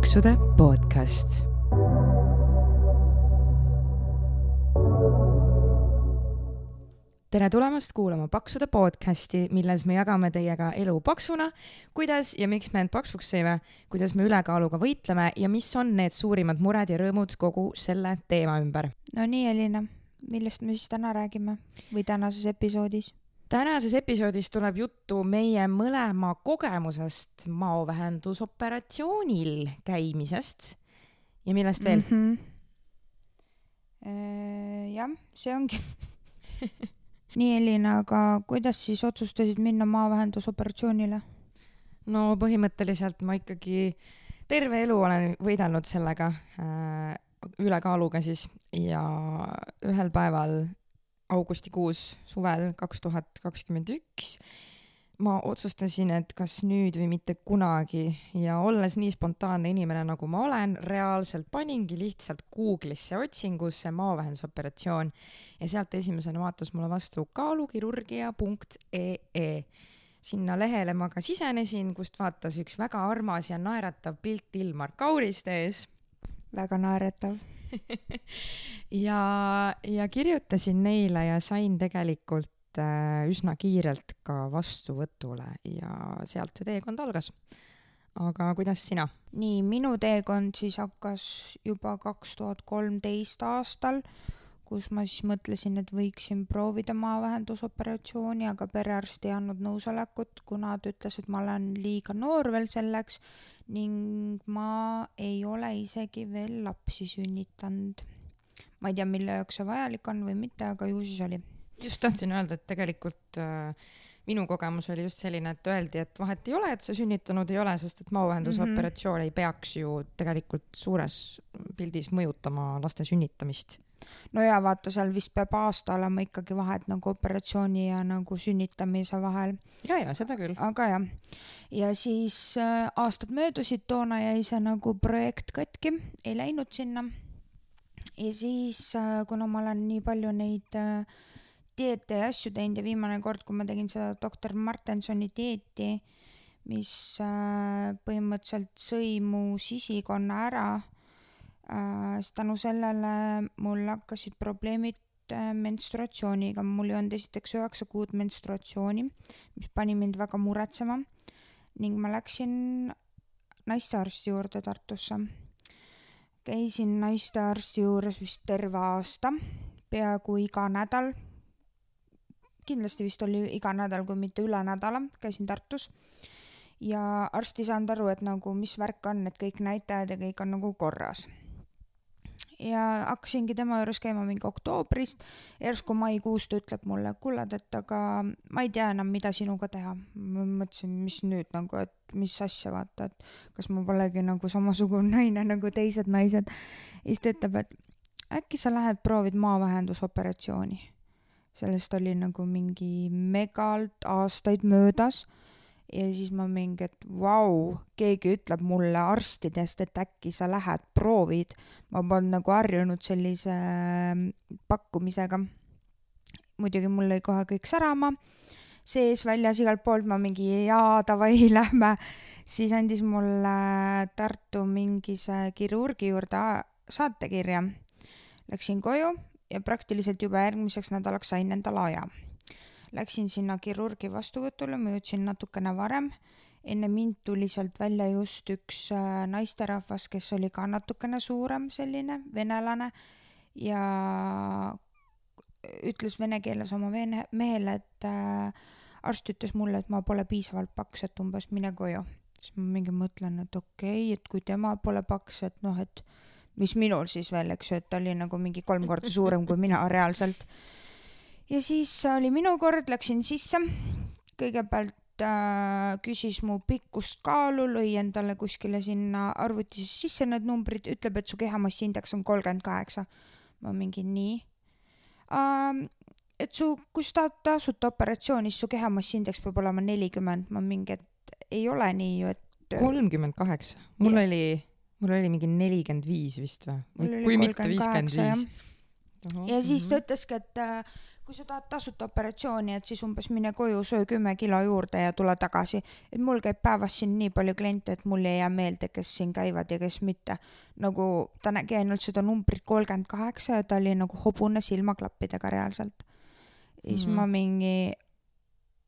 paksude podcast. tere tulemast kuulama Paksude podcasti, milles me jagame teiega elu paksuna, kuidas ja miks me end paksuks sõime, kuidas me ülekaaluga võitleme ja mis on need suurimad mured ja rõõmud kogu selle teema ümber. no nii, Elina, millest me siis täna räägime või tänases episoodis? Tänases episoodis tuleb juttu meie mõlema kogemusest maovähendusoperatsioonil käimisest ja millest veel mm? -hmm. jah, see ongi nii, Elina, aga kuidas siis otsustasid minna maavähendusoperatsioonile? no põhimõtteliselt ma ikkagi terve elu olen võidelnud sellega äh, ülekaaluga siis ja ühel päeval augustikuus suvel kaks tuhat kakskümmend üks ma otsustasin, et kas nüüd või mitte kunagi ja olles nii spontaanne inimene, nagu ma olen, reaalselt paningi lihtsalt Google'isse otsingusse maavähendusoperatsioon ja sealt esimesena vaatas mulle vastu kaalukirurgia.ee. sinna lehele ma ka sisenesin, kust vaatas üks väga armas ja naeratav pilt Ilmar Kauriste ees. väga naeratav ja, ja kirjutasin neile ja sain tegelikult äh, üsna kiirelt ka vastuvõtule ja sealt see teekond algas. aga kuidas sina? nii, minu teekond siis hakkas juba kaks tuhat kolmteist aastal, kus ma siis mõtlesin, et võiksin proovida maavähendusoperatsiooni, aga perearst ei andnud nõusolekut, kuna ta ütles, et ma olen liiga noor veel selleks ning ma ei ole isegi veel lapsi sünnitanud. ma ei tea, mille jaoks see vajalik on või mitte, aga ju siis oli. just tahtsin öelda, et tegelikult äh, minu kogemus oli just selline, et öeldi, et vahet ei ole, et sa sünnitanud ei ole, sest et maavähendusoperatsioon mm -hmm. ei peaks ju tegelikult suures pildis mõjutama laste sünnitamist no ja vaata, seal vist peab aasta olema ikkagi vahet nagu operatsiooni ja nagu sünnitamise vahel. ja, ja seda küll. aga jah, ja siis äh, aastad möödusid, toona jäi see nagu projekt katki, ei läinud sinna. ja siis äh,, kuna ma olen nii palju neid äh, dieete ja asju teinud ja viimane kord, kui ma tegin seda doktor Martensoni dieeti, mis äh, põhimõtteliselt sõi mu sisikonna ära tänu sellele mul hakkasid probleemid äh, menstruatsiooniga, mul ei olnud esiteks üheksa kuud menstruatsiooni, mis pani mind väga muretsema. Ning ma läksin naistearsti juurde Tartusse. käisin naistearsti juures vist terve aasta, peaaegu iga nädal, kindlasti vist oli iga nädal, kui mitte üle nädala, käisin Tartus. Ja arst ei saanud aru, et nagu mis värk on, et kõik näitajad ja kõik on nagu korras ja hakkasingi tema juures käima mingi oktoobrist, järsku maikuus ta ütleb mulle, kuule, et aga ma ei tea enam, mida sinuga teha. ma mõtlesin, mis nüüd nagu, et mis asja, vaata, et kas ma polegi nagu samasugune naine nagu teised naised. ja siis ta ütleb, et äkki sa lähed proovid maavähendusoperatsiooni. sellest oli nagu mingi megalt aastaid möödas ja siis ma mingi, et vau, keegi ütleb mulle arstidest, et äkki sa lähed, proovid. ma polnud nagu harjunud sellise ähm, pakkumisega. muidugi mul lõi kohe kõik särama, sees, väljas, igalt poolt ma mingi jaa, davai, lähme. siis andis mulle Tartu mingise kirurgi juurde saatekirja. Läksin koju ja praktiliselt juba järgmiseks nädalaks sain endale aja Läksin sinna kirurgi vastuvõtule, ma jõudsin natukene varem. enne mind tuli sealt välja just üks äh, naisterahvas, kes oli ka natukene suurem, selline venelane ja ütles vene keeles oma vene, mehele, et äh, arst ütles mulle, et ma pole piisavalt paks, et umbes mine koju. siis ma mingi mõtlen, et okei okay,, et kui tema pole paks, et noh, et mis minul siis veel, eks ju, et ta oli nagu mingi kolm korda suurem kui mina reaalselt ja siis oli minu kord, läksin sisse, kõigepealt äh, küsis mu pikkust kaalu, lõi endale kuskile sinna arvuti sisse need numbrid, ütleb, et su kehamassiindeks on kolmkümmend kaheksa. ma mingi nii ähm,. et su, kui sa tahad tasuta operatsiooni, siis su kehamassiindeks peab olema nelikümmend, ma mingi, et ei ole nii ju, et. kolmkümmend kaheksa, mul ja. oli, mul oli mingi nelikümmend viis vist või? kui mitte viiskümmend viis. ja siis ta ütleski, et äh, kui sa tahad tasuta operatsiooni, et siis umbes mine koju, söö kümme kilo juurde ja tule tagasi. et mul käib päevas siin nii palju kliente, et mul ei jää meelde, kes siin käivad ja kes mitte. nagu ta nägi ainult seda numbrit kolmkümmend kaheksa ja ta oli nagu hobune silmaklappidega reaalselt. ja siis mm -hmm. ma mingi,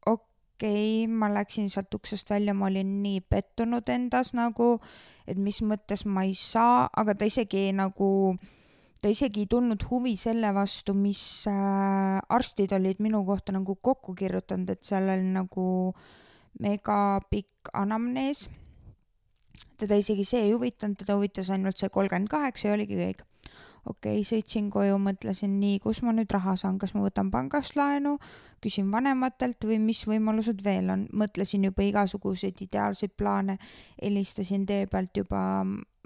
okei okay,, ma läksin sealt uksest välja, ma olin nii pettunud endas nagu, et mis mõttes ma ei saa, aga ta isegi nagu ta isegi ei tundnud huvi selle vastu, mis äh, arstid olid minu kohta nagu kokku kirjutanud, et seal oli nagu megapikk anamnees. teda isegi see ei huvitanud, teda huvitas ainult see kolmkümmend kaheksa ja oligi kõik. okei okay,, sõitsin koju, mõtlesin nii, kus ma nüüd raha saan, kas ma võtan pangast laenu, küsin vanematelt või mis võimalused veel on, mõtlesin juba igasuguseid ideaalseid plaane, helistasin tee pealt juba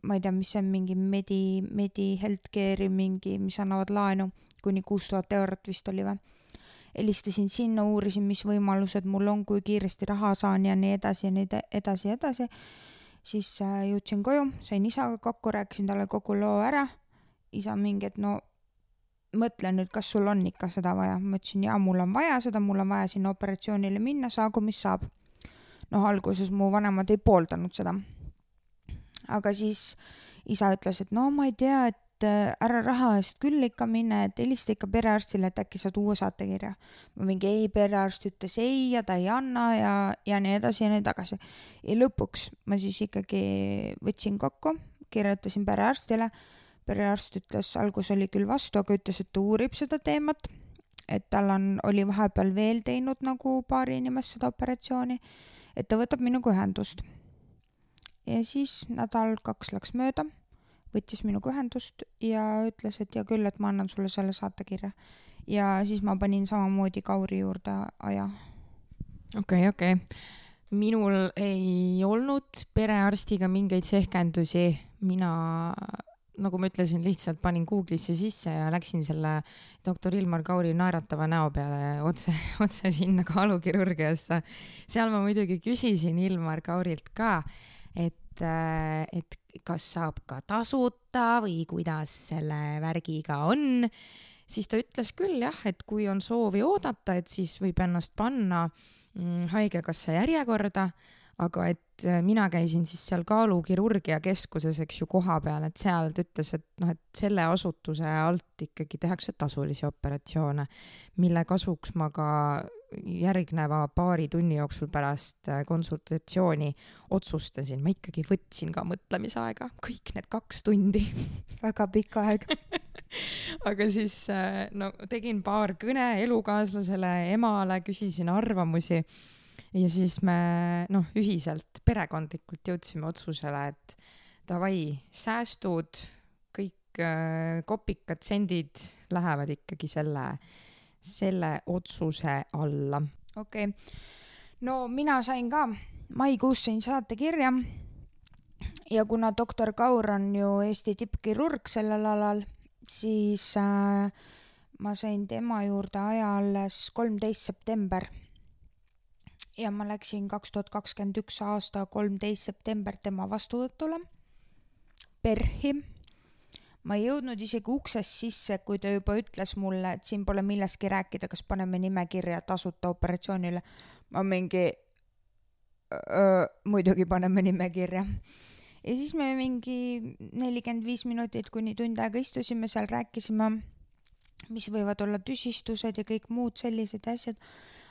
ma ei tea, mis see on, mingi Medi, Medi Healthcare'i mingi, mis annavad laenu, kuni kuus tuhat eurot vist oli või. helistasin sinna, uurisin, mis võimalused mul on, kui kiiresti raha saan ja nii edasi ja nii edasi ja edasi. siis äh, jõudsin koju, sain isaga kokku, rääkisin talle kogu loo ära. isa mingi, et no mõtle nüüd, kas sul on ikka seda vaja. ma ütlesin, jaa, mul on vaja seda, mul on vaja sinna operatsioonile minna, saagu mis saab. noh, alguses mu vanemad ei pooldanud seda aga siis isa ütles, et no ma ei tea, et äh, ära raha eest küll ikka mine, et helista ikka perearstile, et äkki saad uue saatekirja. ma mingi ei, perearst ütles ei ja ta ei anna ja, ja nii edasi ja nii tagasi. ja lõpuks ma siis ikkagi võtsin kokku, kirjutasin perearstile. perearst ütles, algus oli küll vastu, aga ütles, et ta uurib seda teemat. et tal on, oli vahepeal veel teinud nagu paari inimest seda operatsiooni, et ta võtab minuga ühendust ja siis nädal-kaks läks mööda, võttis minuga ühendust ja ütles, et hea küll, et ma annan sulle selle saatekirja. ja siis ma panin samamoodi Kauri juurde aja. okei okay,, okei okay. minul ei olnud perearstiga mingeid sehkendusi, mina nagu ma ütlesin, lihtsalt panin Google'isse sisse ja läksin selle doktor Ilmar Kauri naeratava näo peale otse, otse sinna kaalukirurgiasse. seal ma muidugi küsisin Ilmar Kaurilt ka, et, äh, et kas saab ka tasuta või kuidas selle värgiga on, siis ta ütles küll jah, et kui on soovi oodata, et siis võib ennast panna mm, haigekassa järjekorda, aga et äh, mina käisin siis seal kaalukirurgia keskuses, eks ju, kohapeal, et seal ta ütles, et noh, et selle asutuse alt ikkagi tehakse tasulisi operatsioone, mille kasuks ma ka järgneva paari tunni jooksul pärast äh, konsultatsiooni otsustasin, ma ikkagi võtsin ka mõtlemisaega, kõik need kaks tundi. Väga pikk aeg. Aga siis äh, no tegin paar kõne elukaaslasele, emale, küsisin arvamusi ja siis me noh, ühiselt perekondlikult jõudsime otsusele, et davai, säästud, kõik äh, kopikad, sendid lähevad ikkagi selle äh, selle otsuse alla. okei okay., no mina sain ka, maikuus sain saatekirja ja kuna doktor Kaur on ju Eesti tippkirurg sellel alal, siis äh, ma sain tema juurde aja alles kolmteist september. ja ma läksin kaks tuhat kakskümmend üks aasta kolmteist september tema vastuvõtule PERH-i ma ei jõudnud isegi uksest sisse, kui ta juba ütles mulle, et siin pole millestki rääkida, kas paneme nimekirja tasuta operatsioonile. ma mingi, muidugi paneme nimekirja. ja siis me mingi nelikümmend viis minutit kuni tund aega istusime seal, rääkisime, mis võivad olla tüsistused ja kõik muud sellised asjad.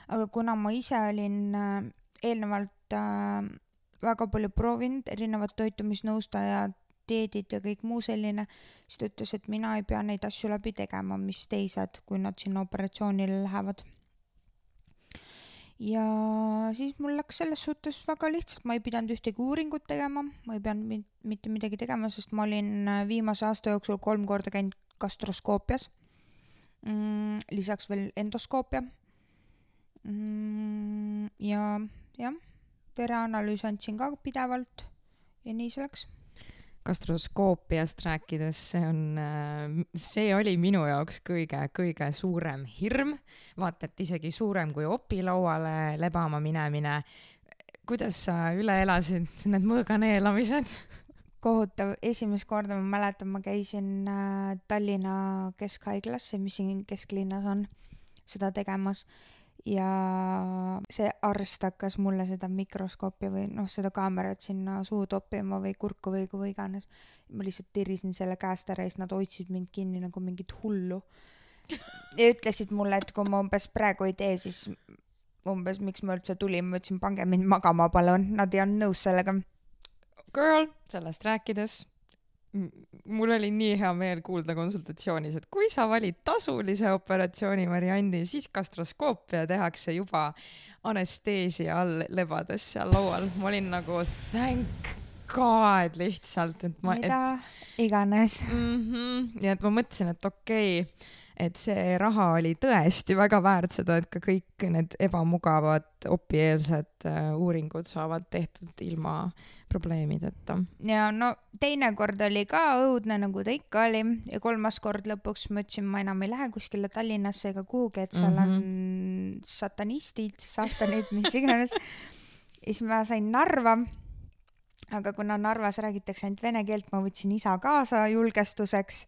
aga kuna ma ise olin äh, eelnevalt äh, väga palju proovinud, erinevad toitumisnõustajad dieedid ja kõik muu selline, siis ta ütles, et mina ei pea neid asju läbi tegema, mis teised, kui nad sinna operatsioonile lähevad. ja siis mul läks selles suhtes väga lihtsalt, ma ei pidanud ühtegi uuringut tegema, ma ei pidanud mitte midagi tegema, sest ma olin äh, viimase aasta jooksul kolm korda käinud gastroskoopias mm,. lisaks veel endoskoopia mm,. ja jah, vereanalüüsi andsin ka pidevalt ja nii see läks gastroskoopiast rääkides, see on, äh, see oli minu jaoks kõige-kõige suurem hirm, vaata et isegi suurem kui opilauale lebama minemine. kuidas sa üle elasid need mõõganeelamised? kohutav, esimest korda ma mäletan, ma käisin äh, Tallinna Keskhaiglas, mis siin kesklinnas on, seda tegemas ja see arst hakkas mulle seda mikroskoopi või noh, seda kaamerat sinna suhu toppima või kurku või kuhu iganes. ma lihtsalt tirisin selle käest ära ja siis nad hoidsid mind kinni nagu mingit hullu. ja ütlesid mulle, et kui ma umbes praegu ei tee, siis umbes miks ma üldse tulin, ma ütlesin, pange mind magama, palun, nad ei olnud nõus sellega. Girl, sellest rääkides mul oli nii hea meel kuulda konsultatsioonis, et kui sa valid tasulise operatsiooni variandi, siis gastroskoopia tehakse juba anesteesia all lebades seal laual. ma olin nagu thank god lihtsalt, et ma. mida et, iganes mm. -hmm, ja et ma mõtlesin, et okei okay, et see raha oli tõesti väga väärt seda, et ka kõik need ebamugavad opieelsed äh, uuringud saavad tehtud ilma probleemideta. ja no teinekord oli ka õudne, nagu ta ikka oli ja kolmas kord lõpuks ma ütlesin, ma enam ei lähe kuskile Tallinnasse ega kuhugi, et seal mm -hmm. on mhm. satanistid, saatanid, mis iganes. ja siis ma sain Narva aga kuna Narvas räägitakse ainult vene keelt, ma võtsin isa kaasa julgestuseks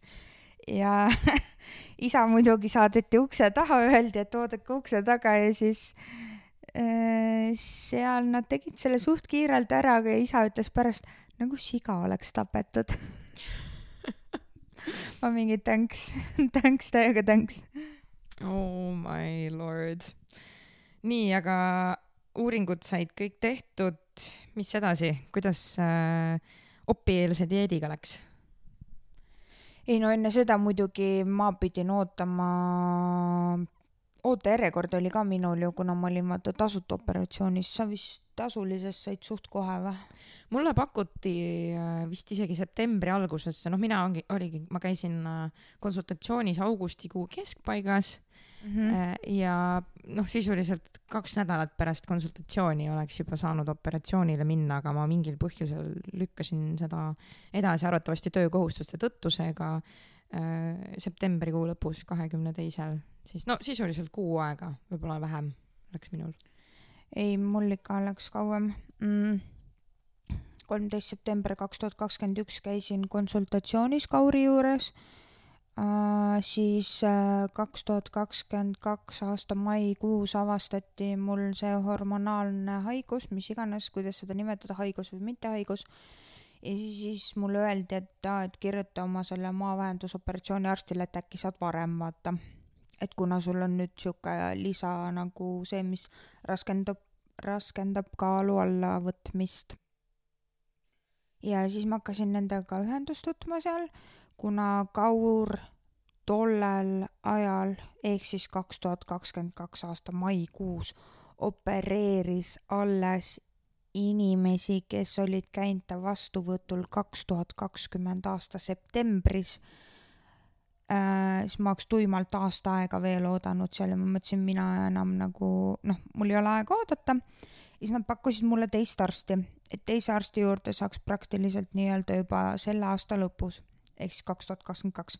ja isa muidugi saadeti ukse taha, öeldi, et oodake ukse taga ja siis äh, seal nad tegid selle suht kiirelt ära, aga isa ütles pärast, nagu siga oleks tapetud ma mingi thanks, thanks, täiega thanks. Oh my lord. nii, aga uuringud said kõik tehtud, mis edasi, kuidas äh, opieelse dieediga läks? Ei no enne seda muidugi ma pidin ootama, ootejärjekord oli ka minul ju, kuna ma olin vaata tasuta operatsioonis, sa vist tasulisest said suht kohe või? mulle pakuti äh, vist isegi septembri algusesse, noh, mina ongi, oligi, ma käisin äh, konsultatsioonis augustikuu keskpaigas mm. -hmm. ja noh, sisuliselt kaks nädalat pärast konsultatsiooni oleks juba saanud operatsioonile minna, aga ma mingil põhjusel lükkasin seda edasi, arvatavasti töökohustuste tõttu, seega äh, septembrikuu lõpus, kahekümne teisel, siis no sisuliselt kuu aega, võib-olla vähem läks minul. ei, mul ikka läks kauem mm kolmteist september kaks tuhat kakskümmend üks käisin konsultatsioonis Kauri juures Äh, siis äh, kaks tuhat kakskümmend kaks aasta maikuus avastati mul see hormonaalne haigus, mis iganes, kuidas seda nimetada, haigus või mitte haigus. ja siis, siis mulle öeldi, et aa, et kirjuta oma selle maavähendusoperatsiooni arstile, et äkki saad varem vaata. et kuna sul on nüüd sihuke lisa nagu see, mis raskendab, raskendab kaalu alla võtmist. ja siis ma hakkasin nendega ühendust võtma seal kuna Kaur tollel ajal ehk siis kaks tuhat kakskümmend kaks aasta maikuus opereeris alles inimesi, kes olid käinud ta vastuvõtul kaks tuhat kakskümmend aasta septembris äh,, siis ma oleks tuimalt aasta aega veel oodanud seal ja ma mõtlesin, mina enam nagu noh, mul ei ole aega oodata. siis nad pakkusid mulle teist arsti, et teise arsti juurde saaks praktiliselt nii-öelda juba selle aasta lõpus ehk siis kaks tuhat kakskümmend kaks.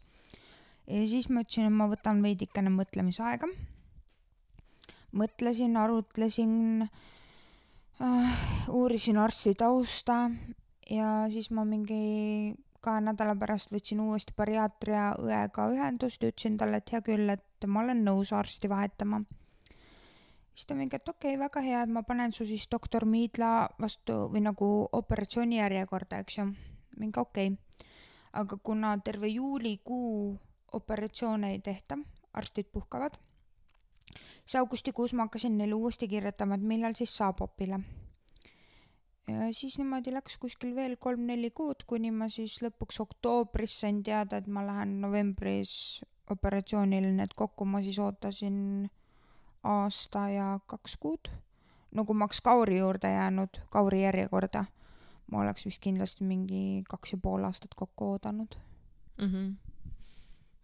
ja siis ma ütlesin, et ma võtan veidikene mõtlemisaega. mõtlesin, arutlesin äh,, uurisin arsti tausta ja siis ma mingi kahe nädala pärast võtsin uuesti bariaatria õega ühendust ja ütlesin talle, et hea küll, et ma olen nõus arsti vahetama. siis ta mingi, et okei okay,, väga hea, et ma panen su siis doktor Miidla vastu või nagu operatsiooni järjekorda, eks ju. mingi okei okay aga kuna terve juulikuu operatsioone ei tehta, arstid puhkavad, siis augustikuus ma hakkasin neile uuesti kirjutama, et millal siis saab opile. ja siis niimoodi läks kuskil veel kolm-neli kuud, kuni ma siis lõpuks oktoobris sain teada, et ma lähen novembris operatsioonile, nii et kokku ma siis ootasin aasta ja kaks kuud. kui ma oleks Kauri juurde jäänud, Kauri järjekorda ma oleks vist kindlasti mingi kaks ja pool aastat kokku oodanud mm. -hmm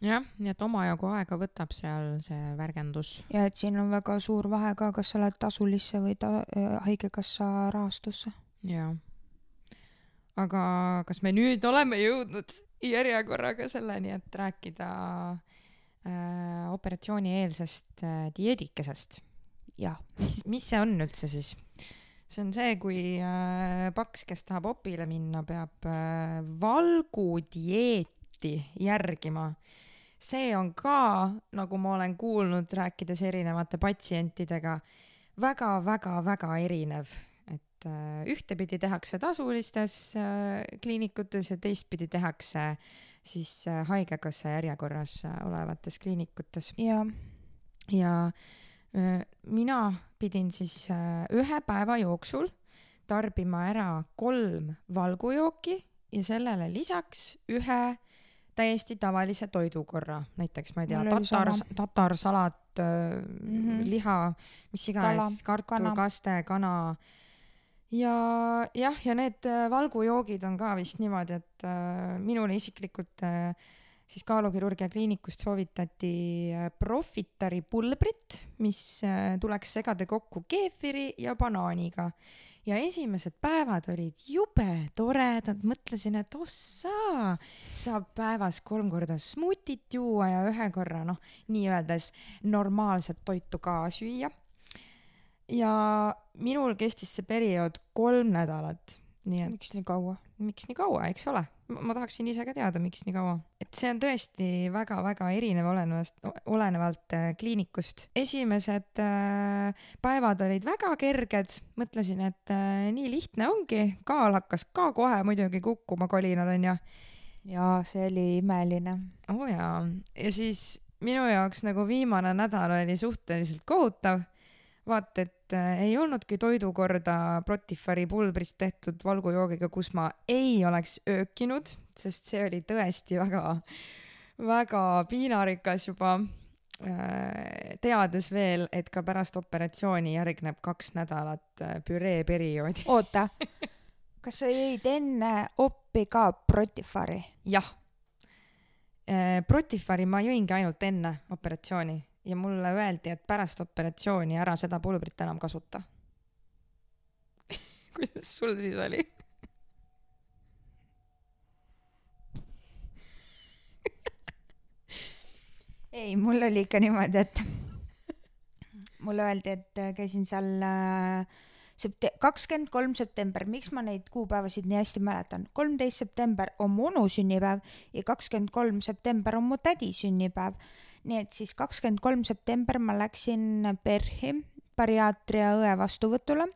jah, nii et omajagu aega võtab seal see värgendus. ja et siin on väga suur vahe ka, kas sa lähed tasulisse või ta- äh,, haigekassa rahastusse. jaa. aga kas me nüüd oleme jõudnud järjekorraga selleni, et rääkida äh, operatsioonieelsest äh, dieedikesest? jah. mis, mis see on üldse siis? See on see, kui äh, paks, kes tahab opile minna, peab äh, valgudieeti järgima. see on ka, nagu ma olen kuulnud, rääkides erinevate patsientidega väga, väga, väga erinev, et äh, ühtepidi tehakse tasulistes äh, kliinikutes ja teistpidi tehakse siis äh, haigekassa järjekorras olevates kliinikutes. ja, ja mina pidin siis ühe päeva jooksul tarbima ära kolm valgujooki ja sellele lisaks ühe täiesti tavalise toidukorra, näiteks ma ei tea, tatar, tatarsalat mm, -hmm. liha, mis iganes, kartulkaste, kana. ja jah, ja need äh, valgujoogid on ka vist niimoodi, et äh, minule isiklikult äh, siis kaalukirurgia kliinikust soovitati äh, Profitari pulbrit, mis äh, tuleks segada kokku keefiri ja banaaniga. ja esimesed päevad olid jube toredad, mõtlesin, et ossa, saab päevas kolm korda smuutit juua ja ühe korra noh, nii-öeldes normaalset toitu ka süüa. ja minul kestis see periood kolm nädalat, nii et. miks nii kaua? Miks nii kaua, eks ole ma tahaksin ise ka teada, miks nii kaua. et see on tõesti väga-väga erinev olenevast, olenevalt äh, kliinikust. esimesed äh, päevad olid väga kerged, mõtlesin, et äh, nii lihtne ongi, kaal hakkas ka kohe muidugi kukkuma kolinal onju. jaa, see oli imeline. oo oh jaa, ja siis minu jaoks nagu viimane nädal oli suhteliselt kohutav vaata, et äh, ei olnudki toidukorda Protifari pulbrist tehtud valgujoogiga, kus ma ei oleks öökinud, sest see oli tõesti väga, väga piinarikas juba äh,. teades veel, et ka pärast operatsiooni järgneb kaks nädalat äh, püree perioodi. oota, kas sa jõid enne oppi ka Protifari? jah äh,. Protifari ma jõingi ainult enne operatsiooni ja mulle öeldi, et pärast operatsiooni ära seda pulbrit enam kasuta. Kuidas sul siis oli? Ei, mul oli ikka niimoodi, et mulle öeldi, et käisin seal äh, septe-, kakskümmend kolm september, miks ma neid kuupäevasid nii hästi mäletan, kolmteist september on mu onu sünnipäev ja kakskümmend kolm september on mu tädi sünnipäev nii et siis kakskümmend kolm september ma läksin PERH-i bariaatria õe vastuvõtule,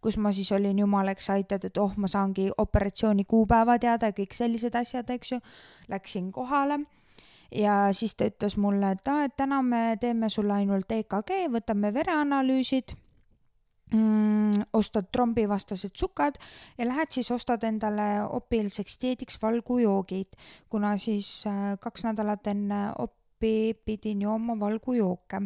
kus ma siis olin jumala excited, et oh, ma saangi operatsiooni kuupäeva teada ja kõik sellised asjad, eks ju. Läksin kohale ja siis ta ütles mulle, et aa, et täna me teeme sulle ainult EKG, võtame vereanalüüsid mm,, ostad trombivastased sukad ja lähed siis ostad endale opilseks dieediks valgujoogid, kuna siis äh, kaks nädalat enne op-, pidin jooma valgujooke.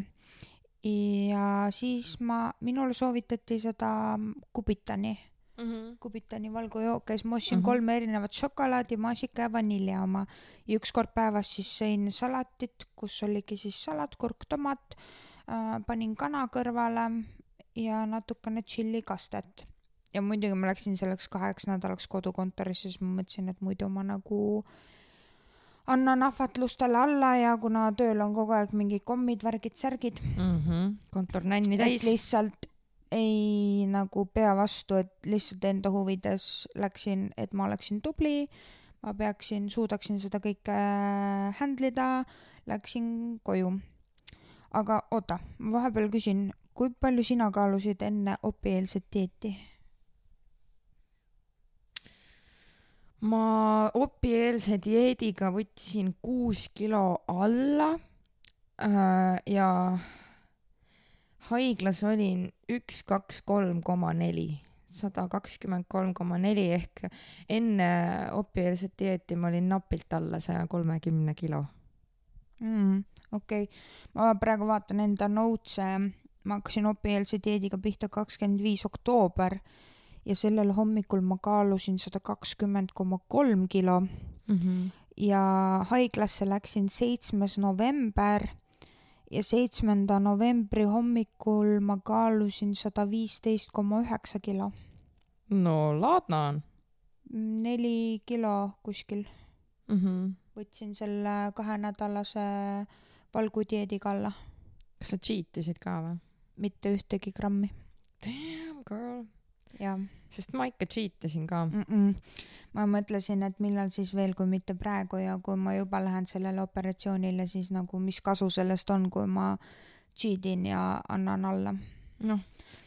ja siis ma, minule soovitati seda Kubitani mm, -hmm. Kubitani valgujooke, siis ma ostsin mm -hmm. kolme erinevat šokolaadi, maasika ja vanilja oma. ja üks kord päevas siis sõin salatit, kus oligi siis salat, kurk, tomat äh,, panin kana kõrvale ja natukene tšillikastet ja muidugi ma läksin selleks kaheks nädalaks kodukontorisse, siis ma mõtlesin, et muidu ma nagu äh, annan ahvatlustele alla ja kuna tööl on kogu aeg mingid kommid, värgid, särgid mm. -hmm. kontor nänni täis. lihtsalt ei nagu pea vastu, et lihtsalt enda huvides läksin, et ma oleksin tubli, ma peaksin, suudaksin seda kõike handle ida, läksin koju. aga oota, ma vahepeal küsin, kui palju sina kaalusid enne opieelset dieeti? Ma opieelse dieediga võtsin kuus kilo alla äh, ja haiglas olin üks, kaks, kolm koma neli, sada kakskümmend kolm koma neli ehk enne opieelset dieeti ma olin napilt alla saja kolmekümne kilo mm,. okei okay., ma praegu vaatan enda notes'e, ma hakkasin opieelse dieediga pihta kakskümmend viis oktoober ja sellel hommikul ma kaalusin sada kakskümmend koma kolm kilo mm. -hmm. ja haiglasse läksin seitsmes november ja seitsmenda novembri hommikul ma kaalusin sada viisteist koma üheksa kilo. no laadna on. neli kilo kuskil mm. -hmm. võtsin selle kahenädalase valgudieediga alla. kas sa cheat isid ka või? mitte ühtegi grammi. Damn girl jah. Sest ma ikka cheat isin ka mm. -mm. ma mõtlesin, et millal siis veel, kui mitte praegu ja kui ma juba lähen sellele operatsioonile, siis nagu mis kasu sellest on, kui ma cheat in ja annan alla. noh,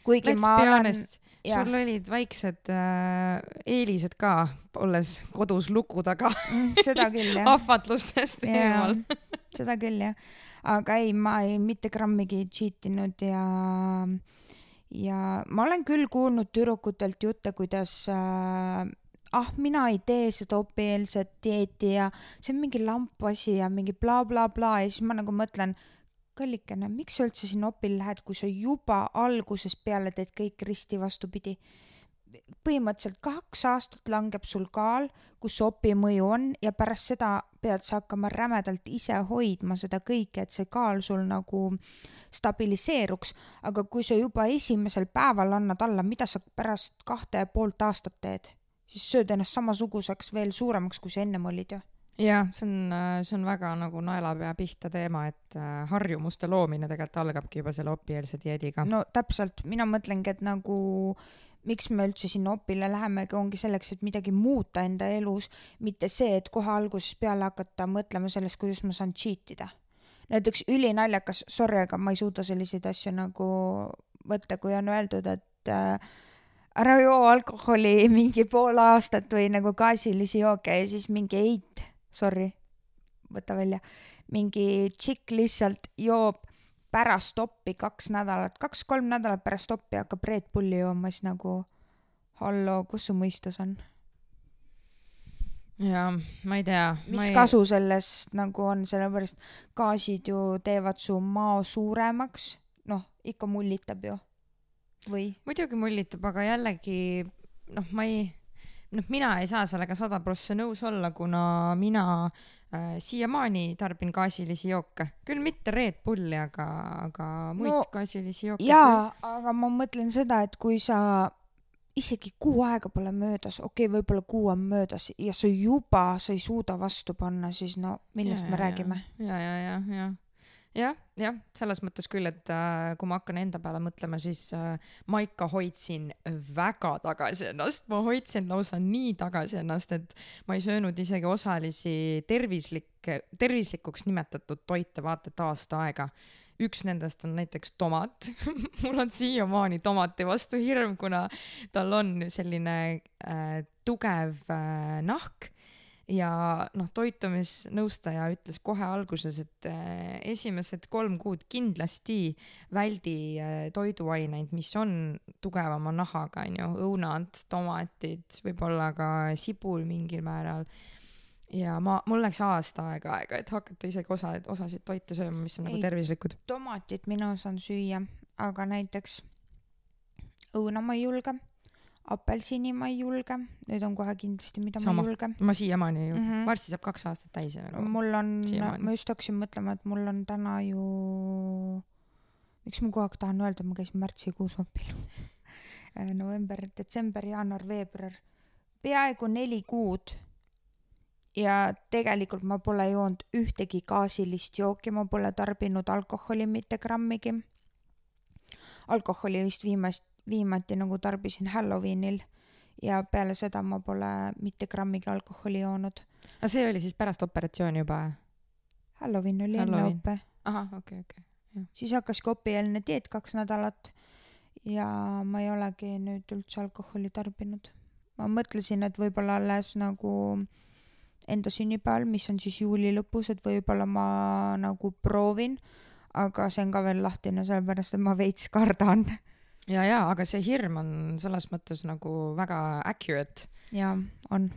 kuigi ma olen, sul olid väiksed äh, eelised ka, olles kodus luku taga Mm, seda küll jah ahvatlustest eemal. seda küll jah, aga ei, ma ei mitte grammigi cheat inud ja ja ma olen küll kuulnud tüdrukutelt jutte, kuidas äh, ah, mina ei tee seda opieelset dieeti ja see on mingi lamp asi ja mingi blablabla bla, bla. ja siis ma nagu mõtlen, kallikene, miks sa üldse sinna opile lähed, kui sa juba algusest peale teed kõik risti vastupidi põhimõtteliselt kaks aastat langeb sul kaal, kus opi mõju on ja pärast seda pead sa hakkama rämedalt ise hoidma seda kõike, et see kaal sul nagu stabiliseeruks, aga kui sa juba esimesel päeval annad alla, mida sa pärast kahte ja poolt aastat teed, siis sööd ennast samasuguseks veel suuremaks, kui sa ennem olid ju. jah, see on, see on väga nagu naelapea pihta teema, et äh, harjumuste loomine tegelikult algabki juba selle opieelse dieediga. no täpselt, mina mõtlengi, et nagu miks me üldse sinna opile lähemegi, ongi selleks, et midagi muuta enda elus, mitte see, et kohe algusest peale hakata mõtlema sellest, kuidas ma saan cheat ida. näiteks ülinaljakas, sorry, aga ma ei suuda selliseid asju nagu võtta, kui on öeldud, et äh, ära joo alkoholi mingi pool aastat või nagu gaasilisi jooke ja siis mingi eit, sorry, võta välja, mingi tšikk lihtsalt joob pärast oppi kaks nädalat, kaks-kolm nädalat pärast oppi hakkab Red Bulli jooma, siis nagu halloo, kus su mõistus on? ja ma ei tea. mis ei... kasu sellest nagu on, sellepärast gaasid ju teevad su mao suuremaks, noh, ikka mullitab ju. või? muidugi mullitab, aga jällegi noh, ma ei, noh, mina ei saa sellega sada prossa nõus olla, kuna mina äh, siiamaani tarbin gaasilisi jooke, küll mitte Red Bulli, aga, aga muid No, gaasilisi jooke jaa, aga ma mõtlen seda, et kui sa isegi kuu aega pole möödas, okei okay,, võib-olla kuu on möödas ja sa juba, sa ei suuda vastu panna, siis no millest me räägime?. ja, ja, ja, ja jah, jah, selles mõttes küll, et äh, kui ma hakkan enda peale mõtlema, siis äh, ma ikka hoidsin väga tagasi ennast, ma hoidsin lausa nii tagasi ennast, et ma ei söönud isegi osalisi tervislikke, tervislikuks nimetatud toite vaata et aasta aega. Üks nendest on näiteks tomat. mul on siiamaani tomati vastu hirm, kuna tal on selline äh, tugev äh, nahk ja noh, toitumisnõustaja ütles kohe alguses, et äh, esimesed kolm kuud kindlasti väldi äh, toiduaineid, mis on tugevama nahaga, onju, õunad, tomatid, võib-olla ka sibul mingil määral ja ma, mul läks aasta aega aega, et hakata isegi osa, osasid toite sööma, mis on nagu Ei. tervislikud. tomatit mina saan süüa, aga näiteks õuna ma ei julge, apelsini ma ei julge, need on kohe kindlasti, mida Sama. ma ei julge. ma siiamaani ju mm, Mhm. -hmm. varsti saab kaks aastat täis nagu. mul on, ma just hakkasin mõtlema, et mul on täna ju, miks ma kogu aeg tahan öelda, ma käisin märtsikuus opil. november, detsember, jaanuar, veebruar, peaaegu neli kuud. ja tegelikult ma pole joonud ühtegi gaasilist jooki, ma pole tarbinud alkoholi mitte grammigi. alkoholi vist viimast, viimati nagu tarbisin Halloweenil ja peale seda ma pole mitte grammigi alkoholi joonud. aga see oli siis pärast operatsiooni juba? Halloween oli enne Halloween. ope, ahah, okei, okei. siis hakkas kopieelne dieet kaks nädalat ja ma ei olegi nüüd üldse alkoholi tarbinud. ma mõtlesin, et võib-olla alles nagu enda sünnipäeval, mis on siis juuli lõpus, et võib-olla ma nagu proovin, aga see on ka veel lahtine, sellepärast et ma veits kardan. ja, ja, aga see hirm on selles mõttes nagu väga accurate, ja on,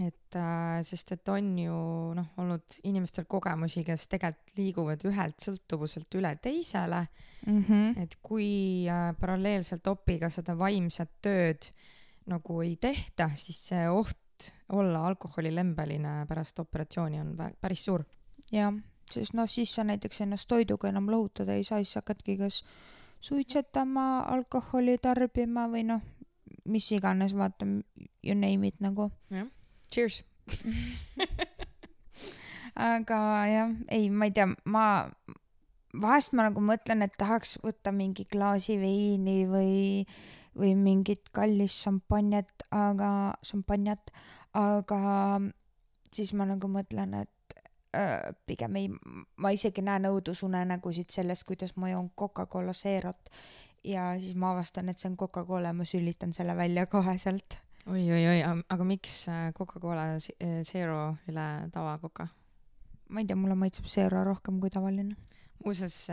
et äh, sest et on ju noh, olnud inimestel kogemusi, kes tegelikult liiguvad ühelt sõltuvuselt üle teisele mm. -hmm. et kui äh, paralleelselt opiga seda vaimset tööd nagu ei tehta, siis see oht olla alkoholilembeline pärast operatsiooni on päris suur. jah, sest noh, siis sa näiteks ennast toiduga enam lohutada ei saa, siis hakkadki kas suitsetama, alkoholi tarbima või noh, mis iganes, vaata, you name it nagu. Cheers. aga jah, ei, ma ei tea, ma vahest ma nagu mõtlen, et tahaks võtta mingi klaasi veini või või mingit kallist šampanjat, aga, šampanjat, aga siis ma nagu mõtlen, et pigem ei, ma isegi näen õudusunenägusid sellest, kuidas ma joon Coca-Cola Zerot ja siis ma avastan, et see on Coca-Cola ja ma sülitan selle välja koheselt. oi-oi-oi, aga miks äh, Coca-Cola Zero üle tava-Coca? ma ei tea, mulle maitseb Zero rohkem kui tavaline. muuseas,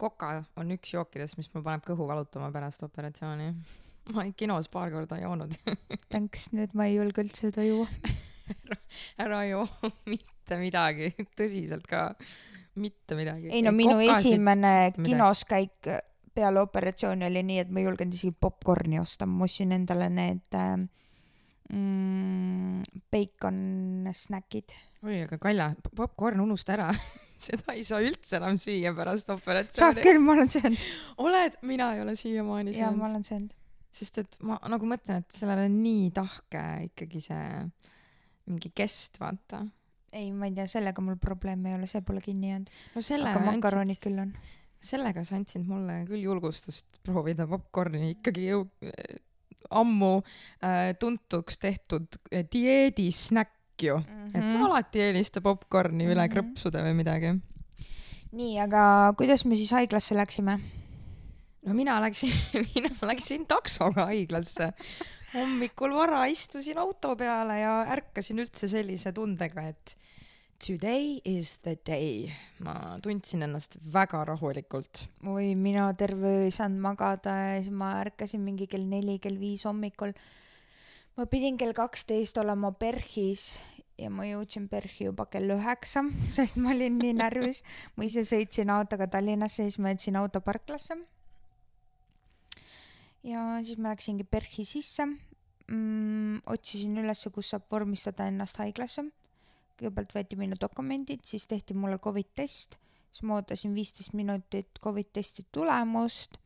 Coca on üks jookidest, mis mul paneb kõhu valutama pärast operatsiooni ma olen kinos paar korda joonud Thanks, nüüd ma ei julge üldse seda juua ära joo mitte midagi, tõsiselt ka, mitte midagi. ei no minu Kokasid, esimene kinos käik peale operatsiooni oli nii, et ma ei julgenud isegi popkorni osta, ma ostsin endale need äh, mm, bacon snäkid. oi, aga Kalja, popkorn unusta ära seda ei saa üldse enam süüa pärast operatsiooni. saab küll, ma olen söönud. oled, mina ei ole siiamaani söönud. jaa, ma olen söönud sest et ma nagu mõtlen, et sellel on nii tahke ikkagi see mingi kest, vaata. ei, ma ei tea, sellega mul probleeme ei ole, see pole kinni jäänud no. aga makaronid küll on. sellega sa andsid mulle küll julgustust proovida popkorni ikkagi jõu-, ammu äh, tuntuks tehtud äh, dieedisnäkk ju mm, -hmm. et mhm. alati eelista popkorni mm -hmm. üle mhm. krõpsude või midagi. nii, aga kuidas me siis haiglasse läksime? no mina läksin mina läksin taksoga haiglasse. Hommikul vara istusin auto peale ja ärkasin üldse sellise tundega, et today is the day. ma tundsin ennast väga rahulikult. oi, mina terve öö ei saanud magada ja siis ma ärkasin mingi kell neli, kell viis hommikul. ma pidin kell kaksteist olema PERHis ja ma jõudsin PERHi juba kell üheksa, sest ma olin nii närvis. ma ise sõitsin autoga Tallinnasse, siis ma jätsin auto parklasse ja siis ma läksingi PERHi sisse mm,, otsisin ülesse, kus saab vormistada ennast haiglasse. kõigepealt võeti minu dokumendid, siis tehti mulle Covid test, siis ma ootasin viisteist minutit Covid testi tulemust.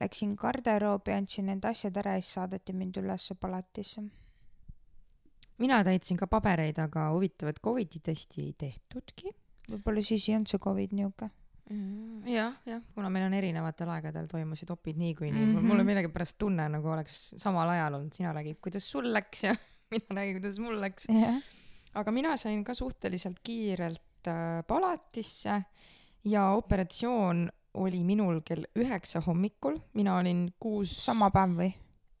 Läksin garderoobi, andsin need asjad ära ja siis saadeti mind ülesse palatisse. mina täitsin ka pabereid, aga huvitav, et Covidi testi ei tehtudki. võib-olla siis ei olnud see Covid niuke jah, jah, kuna meil on erinevatel aegadel toimusid opid niikuinii nii. mm -hmm., mul on millegipärast tunne nagu oleks samal ajal olnud, sina räägid, kuidas sul läks ja mina räägin, kuidas mul läks yeah.. aga mina sain ka suhteliselt kiirelt äh, palatisse ja operatsioon oli minul kell üheksa hommikul, mina olin kuus. sama päev või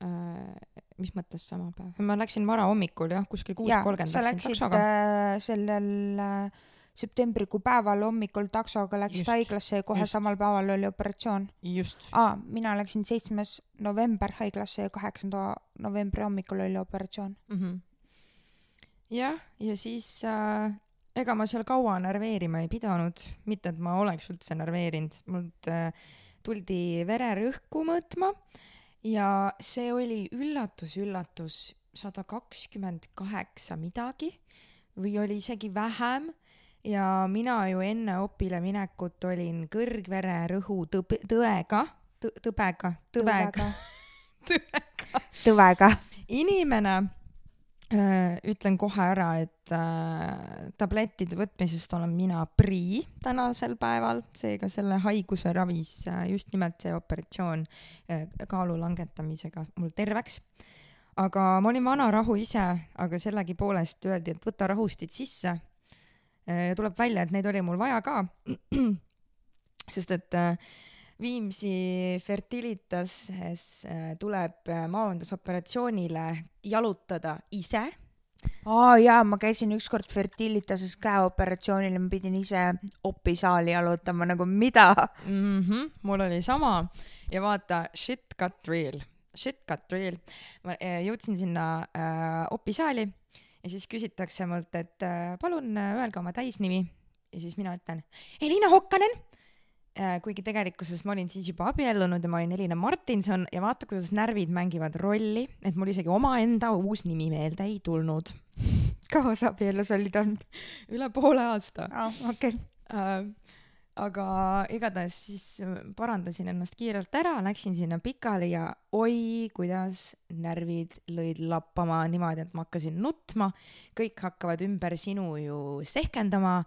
äh,? mis mõttes sama päev? ma läksin varahommikul jah, kuskil kuus kolmkümmend läksin taksoga. Äh, sellel äh, septembrikuu päeval hommikul taksoga läksid haiglasse ja kohe just. samal päeval oli operatsioon. aa, mina läksin seitsmes november haiglasse ja kaheksanda novembri hommikul oli operatsioon mm. -hmm. jah, ja siis äh, ega ma seal kaua närveerima ei pidanud, mitte et ma oleks üldse närveerinud, mult äh, tuldi vererõhku mõõtma ja see oli üllatus-üllatus sada kakskümmend kaheksa midagi või oli isegi vähem ja mina ju enne opile minekut olin kõrgvererõhu tõb-, tõega, tõbega, tõvega, tõvega, tõvega. inimene ütlen kohe ära, et äh, tablettide võtmisest olen mina prii tänasel päeval, seega selle haiguse ravis äh, just nimelt see operatsioon äh, kaalu langetamisega mul terveks. Aga ma olin vanarahu ise, aga sellegipoolest öeldi, et võta rahustid sisse tuleb välja, et neid oli mul vaja ka. sest et äh, Viimsi Fertilitases äh, tuleb maondusoperatsioonile jalutada ise aa oh, jaa, ma käisin ükskord Fertilitases käeoperatsioonil ma pidin ise opisaali jalutama, nagu mida mm? -hmm, mul oli sama ja vaata, shit got real, shit got real. ma jõudsin sinna äh, opisaali ja siis küsitakse mult, et äh, palun äh, öelge oma täisnimi ja siis mina ütlen Elina Hokkanen. Äh, kuigi tegelikkuses ma olin siis juba abiellunud ja ma olin Elina Martinson ja vaata, kuidas närvid mängivad rolli, et mul isegi omaenda uus nimi meelde ei tulnud. kaua sa abiellus olid olnud? üle poole aasta. aa, okei aga igatahes siis parandasin ennast kiirelt ära, läksin sinna pikali ja oi, kuidas närvid lõid lappama niimoodi, et ma hakkasin nutma. kõik hakkavad ümber sinu ju sehkendama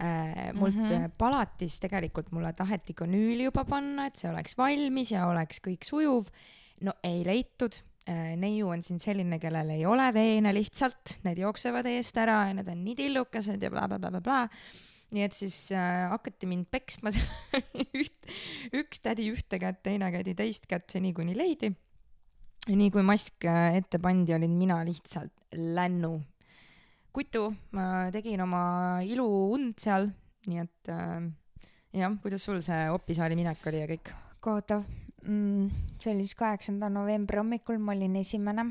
äh,. mult mm -hmm. palatis tegelikult mulle taheti kanüüli juba panna, et see oleks valmis ja oleks kõik sujuv no ei leitud Äh, neiu on siin selline, kellel ei ole veene lihtsalt, need jooksevad eest ära ja need on nii tillukesed ja blablabla bla, bla, bla. Nii et siis äh, hakati mind peksma üht, üks tädi ühte kätt, teine kädi teist kätt, seni kuni leidi. nii kui mask äh, ette pandi, olin mina lihtsalt lännu. kutu, ma tegin oma iluund seal, nii et äh, jah, kuidas sul see opisaali minek oli ja kõik? kohutav mm,. see oli siis kaheksanda novembri hommikul, ma olin esimene.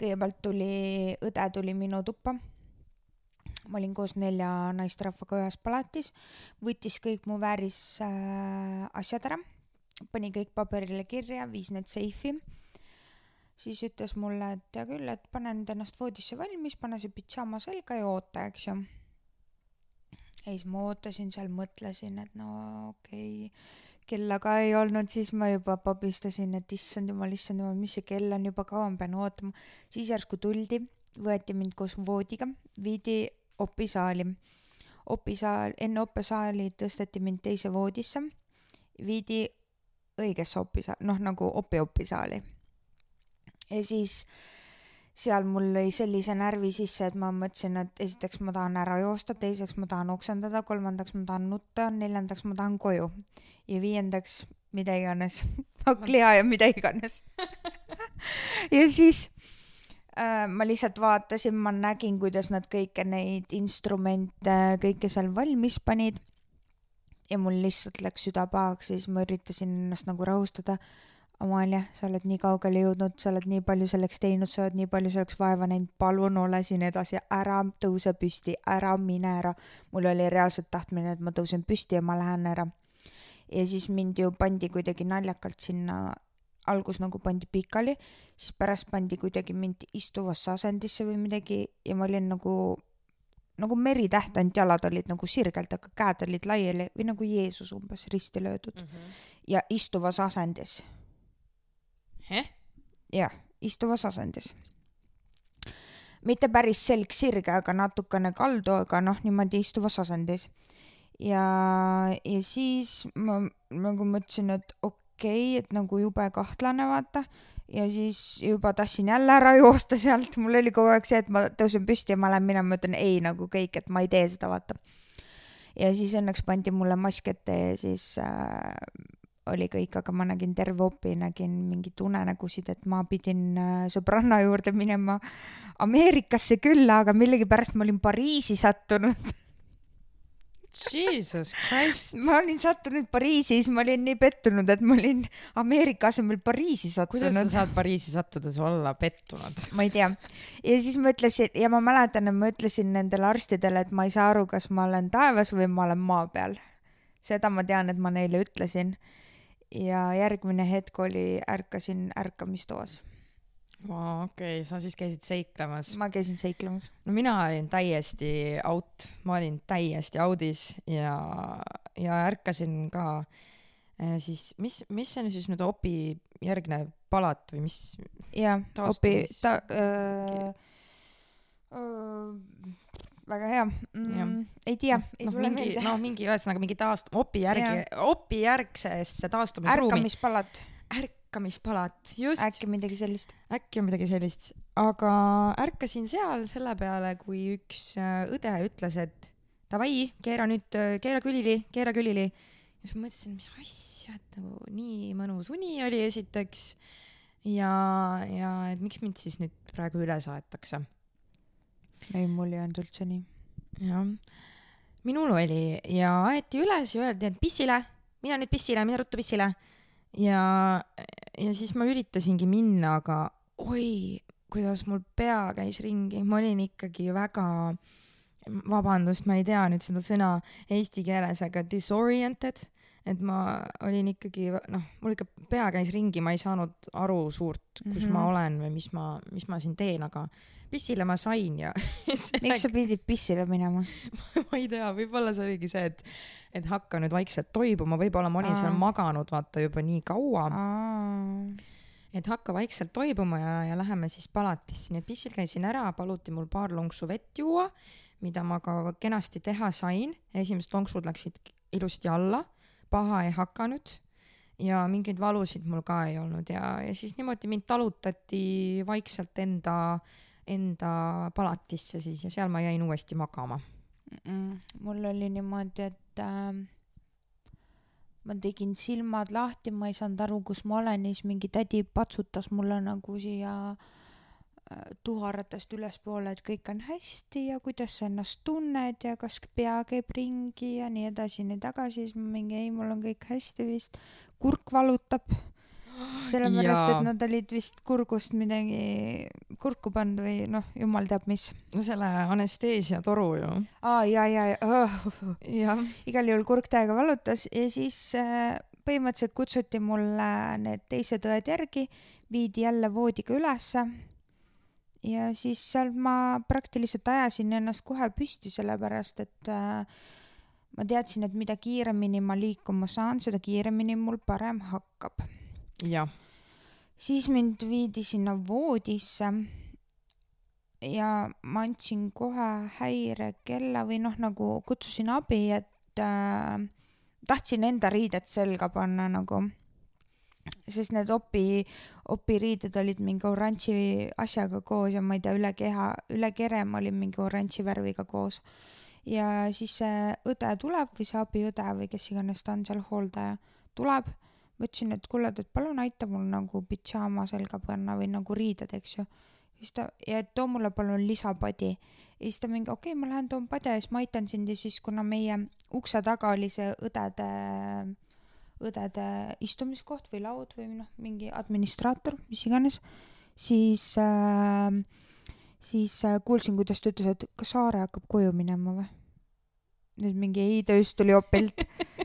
kõigepealt tuli, õde tuli minu tuppa. Ma olin koos nelja naisterahvaga ühes palatis, võttis kõik mu vääris äh, asjad ära, pani kõik paberile kirja, viis need seifi siis ütles mulle, et hea küll, et pane nüüd ennast voodisse valmis, pane see pidžaama selga ja oota, eks ju. ja siis ma ootasin seal, mõtlesin, et no okei okay kella ka ei olnud, siis ma juba pabistasin, et issand jumal, issand jumal, mis see kell on, juba kaua ma pean ootama. siis järsku tuldi, võeti mind koos voodiga, viidi opisaali. opisaal, enne opisaali tõsteti mind teise voodisse, viidi õigesse opisaali, noh nagu opi-opisaali. ja siis seal mul lõi sellise närvi sisse, et ma mõtlesin, et esiteks ma tahan ära joosta, teiseks ma tahan oksendada, kolmandaks ma tahan nutta, neljandaks ma tahan koju ja viiendaks mida iganes hakkliha ja mida iganes ja siis ma lihtsalt vaatasin, ma nägin, kuidas nad kõiki neid instrumente, kõike seal valmis panid. ja mul lihtsalt läks süda pahaks ja siis ma üritasin ennast nagu rahustada. Amalia, sa oled nii kaugele jõudnud, sa oled nii palju selleks teinud, sa oled nii palju selleks vaeva näinud, palun ole siin edasi, ära tõuse püsti, ära mine ära. mul oli reaalselt tahtmine, et ma tõusen püsti ja ma lähen ära ja siis mind ju pandi kuidagi naljakalt sinna, algus nagu pandi pikali, siis pärast pandi kuidagi mind istuvasse asendisse või midagi ja ma olin nagu, nagu meritäht, ainult jalad olid nagu sirgelt, aga käed olid laiali või nagu Jeesus umbes risti löödud mm. -hmm. ja istuvas asendis. jah, istuvas asendis mitte päris selg sirge, aga natukene kaldu, aga noh, niimoodi istuvas asendis ja, ja siis ma nagu mõtlesin, et okei okay,, et nagu jube kahtlane, vaata. ja siis juba tahtsin jälle ära joosta sealt, mul oli kogu aeg see, et ma tõusen püsti ja ma lähen minema, ma ütlen ei nagu kõik, et ma ei tee seda, vaata. ja siis õnneks pandi mulle mask ette ja siis äh, oli kõik, aga ma nägin terve opi, nägin mingeid unenägusid, et ma pidin äh, sõbranna juurde minema Ameerikasse külla, aga millegipärast ma olin Pariisi sattunud Jesus Christ. ma olin sattunud Pariisi, siis ma olin nii pettunud, et ma olin Ameerika asemel Pariisi sattunud. kuidas sa saad Pariisi sattudes olla pettunud? ma ei tea. ja siis ma ütlesin ja ma mäletan, et ma ütlesin nendele arstidele, et ma ei saa aru, kas ma olen taevas või ma olen maa peal. seda ma tean, et ma neile ütlesin. ja järgmine hetk oli, ärkasin ärkamistoas okei okay,, sa siis käisid seiklemas? ma käisin seiklemas. no mina olin täiesti out, ma olin täiesti audis ja, ja ärkasin ka äh, siis, mis, mis on siis nüüd opi järgne palat või mis? jah, opi, ta öö, öö, väga hea mm,. ei tea, ei no, tule mingi, meelde. noh, mingi ühesõnaga mingi taast-, opi järgi, opi järgsesse taastumisruumi. ärkamispalat. ärk-, ärkamispalat, just. äkki midagi sellist. äkki on midagi sellist, aga ärkasin seal selle peale, kui üks äh, õde ütles, et davai, keera nüüd, äh, keera külili, keera külili. ja siis ma mõtlesin, mis asja, et nagu nii mõnus uni oli esiteks ja, ja et miks mind siis nüüd praegu üle saetakse. ei, mul ei olnud üldse nii. jah, minul oli ja aeti üles ja öeldi, et pissile, mine nüüd pissile, mine ruttu pissile ja, ja siis ma üritasingi minna, aga oi, kuidas mul pea käis ringi, ma olin ikkagi väga, vabandust, ma ei tea nüüd seda sõna eesti keeles, aga disoriented, et ma olin ikkagi noh, mul ikka pea käis ringi, ma ei saanud aru suurt, kus mm -hmm. ma mhm. olen või mis ma, mis ma siin teen, aga pissile ma sain ja miks sa pidid pissile minema ma ei tea, võib-olla see oligi see, et, et hakka nüüd vaikselt toibuma, võib-olla ma olin Aa. seal maganud vaata juba nii kaua. et hakka vaikselt toibuma ja, ja läheme siis palatisse, nii et pissil käisin ära, paluti mul paar lonksu vett juua, mida ma ka kenasti teha sain, esimesed lonksud läksid ilusti alla, paha ei hakanud ja mingeid valusid mul ka ei olnud ja, ja siis niimoodi mind talutati vaikselt enda, enda palatisse siis ja seal ma jäin uuesti magama mm. -mm. mul oli niimoodi, et äh, ma tegin silmad lahti, ma ei saanud aru, kus ma olen ja siis mingi tädi patsutas mulle nagu siia äh, tuharatest ülespoole, et kõik on hästi ja kuidas sa ennast tunned ja kas pea käib ringi ja nii edasi, nii tagasi, siis ma mingi ei, mul on kõik hästi vist, kurk valutab sellepärast, et nad olid vist kurgust midagi kurku pannud või noh, jumal teab mis. no selle anesteesia toru ju. aa ja, ja, ja oh.. igal juhul kurk täiega valutas ja siis äh, põhimõtteliselt kutsuti mulle need teised õed järgi, viidi jälle voodiga ülesse. Ja siis seal ma praktiliselt ajasin ennast kohe püsti, sellepärast et äh, ma teadsin, et mida kiiremini ma liikuma saan, seda kiiremini mul parem hakkab jah. siis mind viidi sinna voodisse ja ma andsin kohe häirekella või noh, nagu kutsusin abi, et äh, tahtsin enda riided selga panna nagu, sest need opi, opiriided olid mingi oranži asjaga koos ja ma ei tea, üle keha, üle kere ma olin mingi oranži värviga koos. ja siis see õde tuleb või see abiõde või kes iganes ta on seal, hooldaja, tuleb ma ütlesin, et kuule, et palun aita mul nagu pidžaama selga panna või nagu riided, eks ju. siis ta, ja too mulle palun lisapadi. ja siis ta mingi, okei okay,, ma lähen toon padja ja siis ma aitan sind ja siis, kuna meie ukse taga oli see õdede, õdede istumiskoht või laud või noh, mingi administraator, mis iganes, siis äh, siis äh, kuulsin, kuidas ta ütles, et kas Saare hakkab koju minema või? nüüd mingi ei, ta just tuli Opelt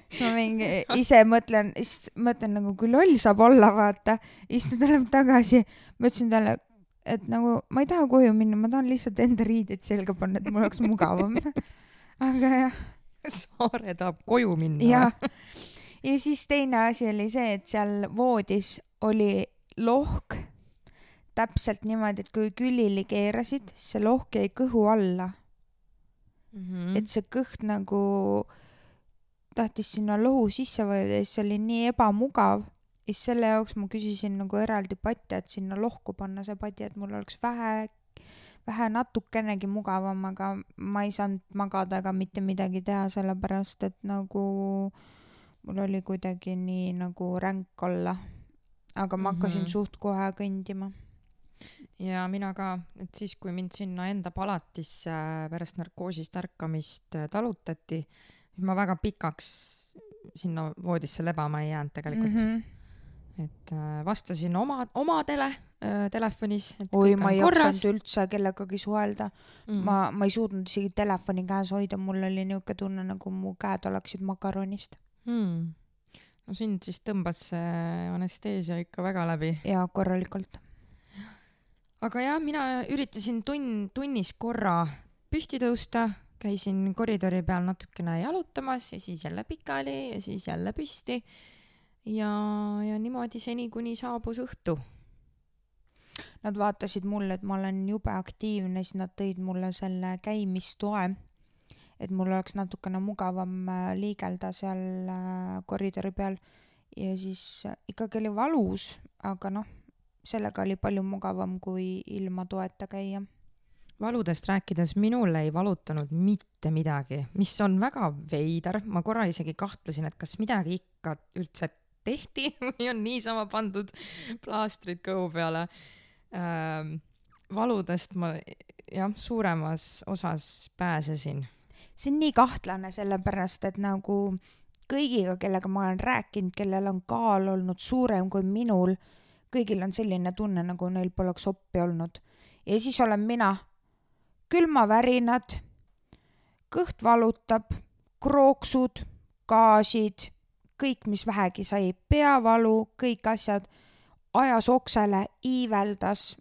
siis ma mingi ise mõtlen, siis mõtlen nagu kui loll saab olla, vaata. siis ta tuleb tagasi, ma ütlesin talle, et nagu ma ei taha koju minna, ma tahan lihtsalt enda riided selga panna, et mul oleks mugavam. aga jah. Saare tahab koju minna. jah. Ja siis teine asi oli see, et seal voodis oli lohk täpselt niimoodi, et kui külili keerasid, see lohk jäi kõhu alla mm. -hmm. et see kõht nagu tahtis sinna lohu sisse vajuda ja siis oli nii ebamugav. ja siis selle jaoks ma küsisin nagu eraldi patja, et sinna lohku panna see padja, et mul oleks vähe, vähe natukenegi mugavam, aga ma ei saanud magada ega mitte midagi teha, sellepärast et nagu mul oli kuidagi nii nagu ränk olla. aga ma hakkasin mm -hmm. suht kohe kõndima ja mina ka, et siis, kui mind sinna enda palatisse pärast narkoosist ärkamist talutati, siis ma väga pikaks sinna voodisse lebama ei jäänud tegelikult mm. -hmm et äh, vastasin oma, omadele äh, telefonis. oi, ma ei jaksanud üldse kellegagi suhelda mm.. ma, ma ei suutnud isegi telefoni käes hoida, mul oli niisugune tunne, nagu mu käed oleksid makaronist mm.. no sind siis tõmbas see anesteesia ikka väga läbi. jaa, korralikult aga jah, mina üritasin tunn, tunnis korra püsti tõusta, käisin koridori peal natukene jalutamas ja siis jälle pikali ja siis jälle püsti. ja, ja niimoodi seni, kuni saabus õhtu. Nad vaatasid mulle, et ma olen jube aktiivne, siis nad tõid mulle selle käimistoe, et mul oleks natukene mugavam äh, liigelda seal äh, koridori peal ja siis ikkagi oli valus, aga noh sellega oli palju mugavam kui ilma toeta käia. valudest rääkides, minul ei valutanud mitte midagi, mis on väga veider, ma korra isegi kahtlesin, et kas midagi ikka üldse tehti või on niisama pandud plaastrid kõhu peale ähm,. valudest ma jah, suuremas osas pääsesin. See on nii kahtlane, sellepärast et nagu kõigiga, kellega ma olen rääkinud, kellel on kaal olnud suurem kui minul kõigil on selline tunne, nagu neil poleks oppi olnud. ja siis olen mina, külmavärinad, kõht valutab, krooksud, gaasid, kõik, mis vähegi sai, peavalu, kõik asjad, ajas oksele, iiveldas,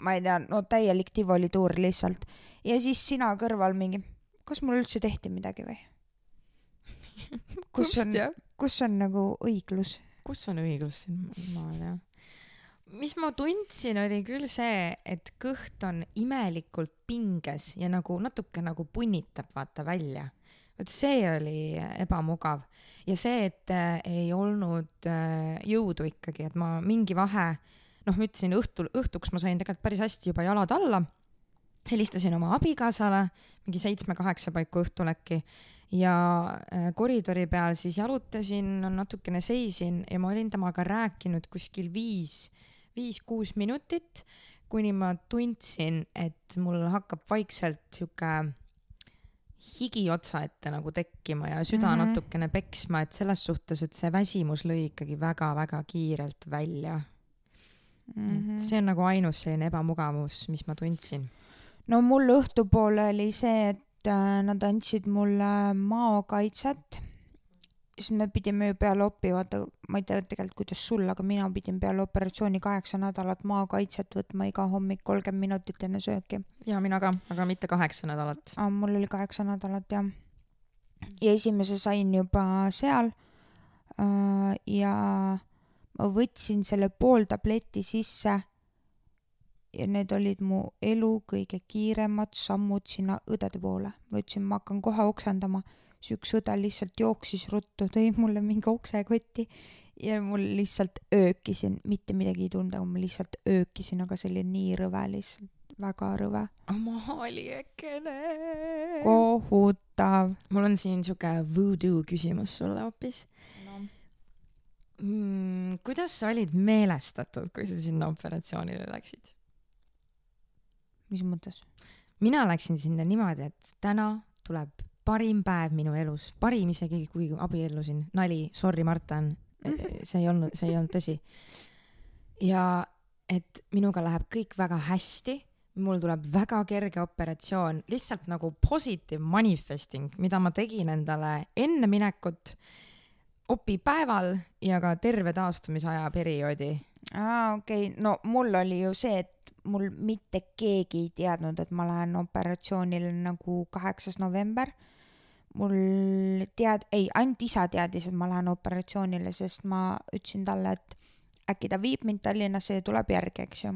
ma ei tea, no täielik tivolituur lihtsalt. ja siis sina kõrval mingi, kas mul üldse tehti midagi või? kus on, kus on nagu õiglus? kus on õiglus siin maal, jah? mis ma tundsin, oli küll see, et kõht on imelikult pinges ja nagu natuke nagu punnitab vaata välja. vot see oli ebamugav ja see, et äh, ei olnud äh, jõudu ikkagi, et ma mingi vahe, noh, ma ütlesin õhtul, õhtuks ma sain tegelikult päris hästi juba jalad alla. Helistasin oma abikaasale mingi seitsme-kaheksa paiku õhtul äkki ja äh, koridori peal siis jalutasin, natukene seisin ja ma olin temaga rääkinud kuskil viis, viis-kuus minutit, kuni ma tundsin, et mul hakkab vaikselt sihuke higi otsa ette nagu tekkima ja süda mm -hmm. natukene peksma, et selles suhtes, et see väsimus lõi ikkagi väga-väga kiirelt välja mm. -hmm. et mhm. see on nagu ainus selline ebamugavus, mis ma tundsin. No mul õhtupoole oli see, et äh, nad andsid mulle maokaitset siis me pidime ju peale opi, vaata, ma ei tea tegelikult, kuidas sul, aga mina pidin peale operatsiooni kaheksa nädalat maakaitset võtma iga hommik kolmkümmend minutit enne sööki. ja mina ka, aga mitte kaheksa nädalat. mul oli kaheksa nädalat jah. ja esimese sain juba seal äh,. ja ma võtsin selle pool tableti sisse. Ja need olid mu elu kõige kiiremad sammud sinna õdede poole. ma ütlesin, ma hakkan kohe oksendama siis üks õde lihtsalt jooksis ruttu, tõi mulle mingi oksekoti ja mul lihtsalt öökisin, mitte midagi ei tundnud, aga ma lihtsalt öökisin, aga see oli nii rõve lihtsalt, väga rõve. maaliekene. kohutav. mul on siin siuke voodoo küsimus sulle hoopis no.. Mm, kuidas sa olid meelestatud, kui sa sinna operatsioonile läksid? Mis mõttes? mina läksin sinna niimoodi, et täna tuleb parim päev minu elus, parim isegi kui abiellusin, nali, sorry, Martin, see ei olnud, see ei olnud tõsi. ja et minuga läheb kõik väga hästi, mul tuleb väga kerge operatsioon, lihtsalt nagu positive manifesting, mida ma tegin endale enne minekut, opipäeval ja ka terve taastumisaja perioodi. Aa, okei okay., no mul oli ju see, et mul mitte keegi ei teadnud, et ma lähen operatsioonile nagu kaheksas november mul tead-, ei, ainult isa teadis, et ma lähen operatsioonile, sest ma ütlesin talle, et äkki ta viib mind Tallinnasse ja tuleb järgi, eks ju.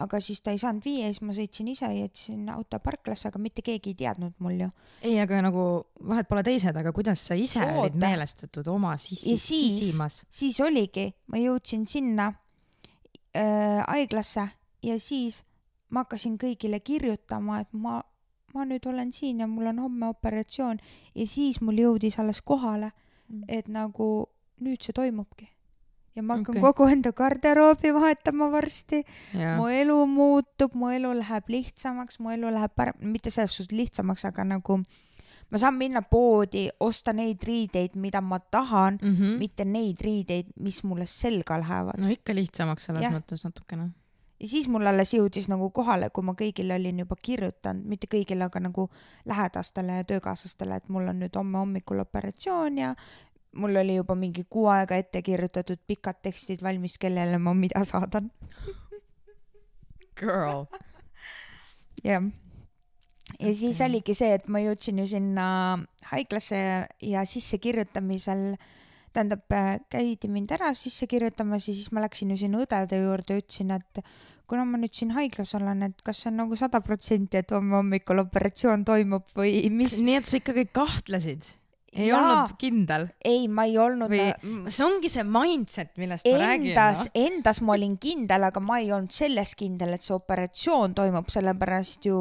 Aga siis ta ei saanud viia siis ma sõitsin ise jätsin auto parklasse, aga mitte keegi ei teadnud mul ju. ei, aga nagu vahet pole teised, aga kuidas sa ise Oota. olid meelestatud oma sisi, sisimas? siis oligi, ma jõudsin sinna äh, haiglasse ja siis ma hakkasin kõigile kirjutama, et ma ma nüüd olen siin ja mul on homme operatsioon ja siis mul jõudis alles kohale, mm. et nagu nüüd see toimubki. Ja ma hakkan okay. kogu enda garderoobi vahetama varsti. mu elu muutub, mu elu läheb lihtsamaks, mu elu läheb parem, mitte selles suhtes lihtsamaks, aga nagu ma saan minna poodi, osta neid riideid, mida ma tahan mm, -hmm. mitte neid riideid, mis mulle selga lähevad. no ikka lihtsamaks selles ja. mõttes natukene ja siis mul alles jõudis nagu kohale, kui ma kõigile olin juba kirjutanud, mitte kõigile, aga nagu lähedastele ja töökaaslastele, et mul on nüüd homme hommikul operatsioon ja mul oli juba mingi kuu aega ette kirjutatud pikad tekstid valmis, kellele ma mida saadan. Girl. jah. ja okay. siis oligi see, et ma jõudsin ju sinna haiglasse ja, sissekirjutamisel tähendab, käidi mind ära sisse kirjutamas ja siis ma läksin ju sinna õdede juurde, ütlesin, et kuna ma nüüd siin haiglas olen, et kas see on nagu sada protsenti, et homme hommikul operatsioon toimub või mis? nii et sa ikkagi kahtlesid? Ei Jaa. olnud kindel? ei, ma ei olnud. või see ongi see mindset, millest endas, ma räägin no?? Endas ma olin kindel, aga ma ei olnud selles kindel, et see operatsioon toimub, sellepärast ju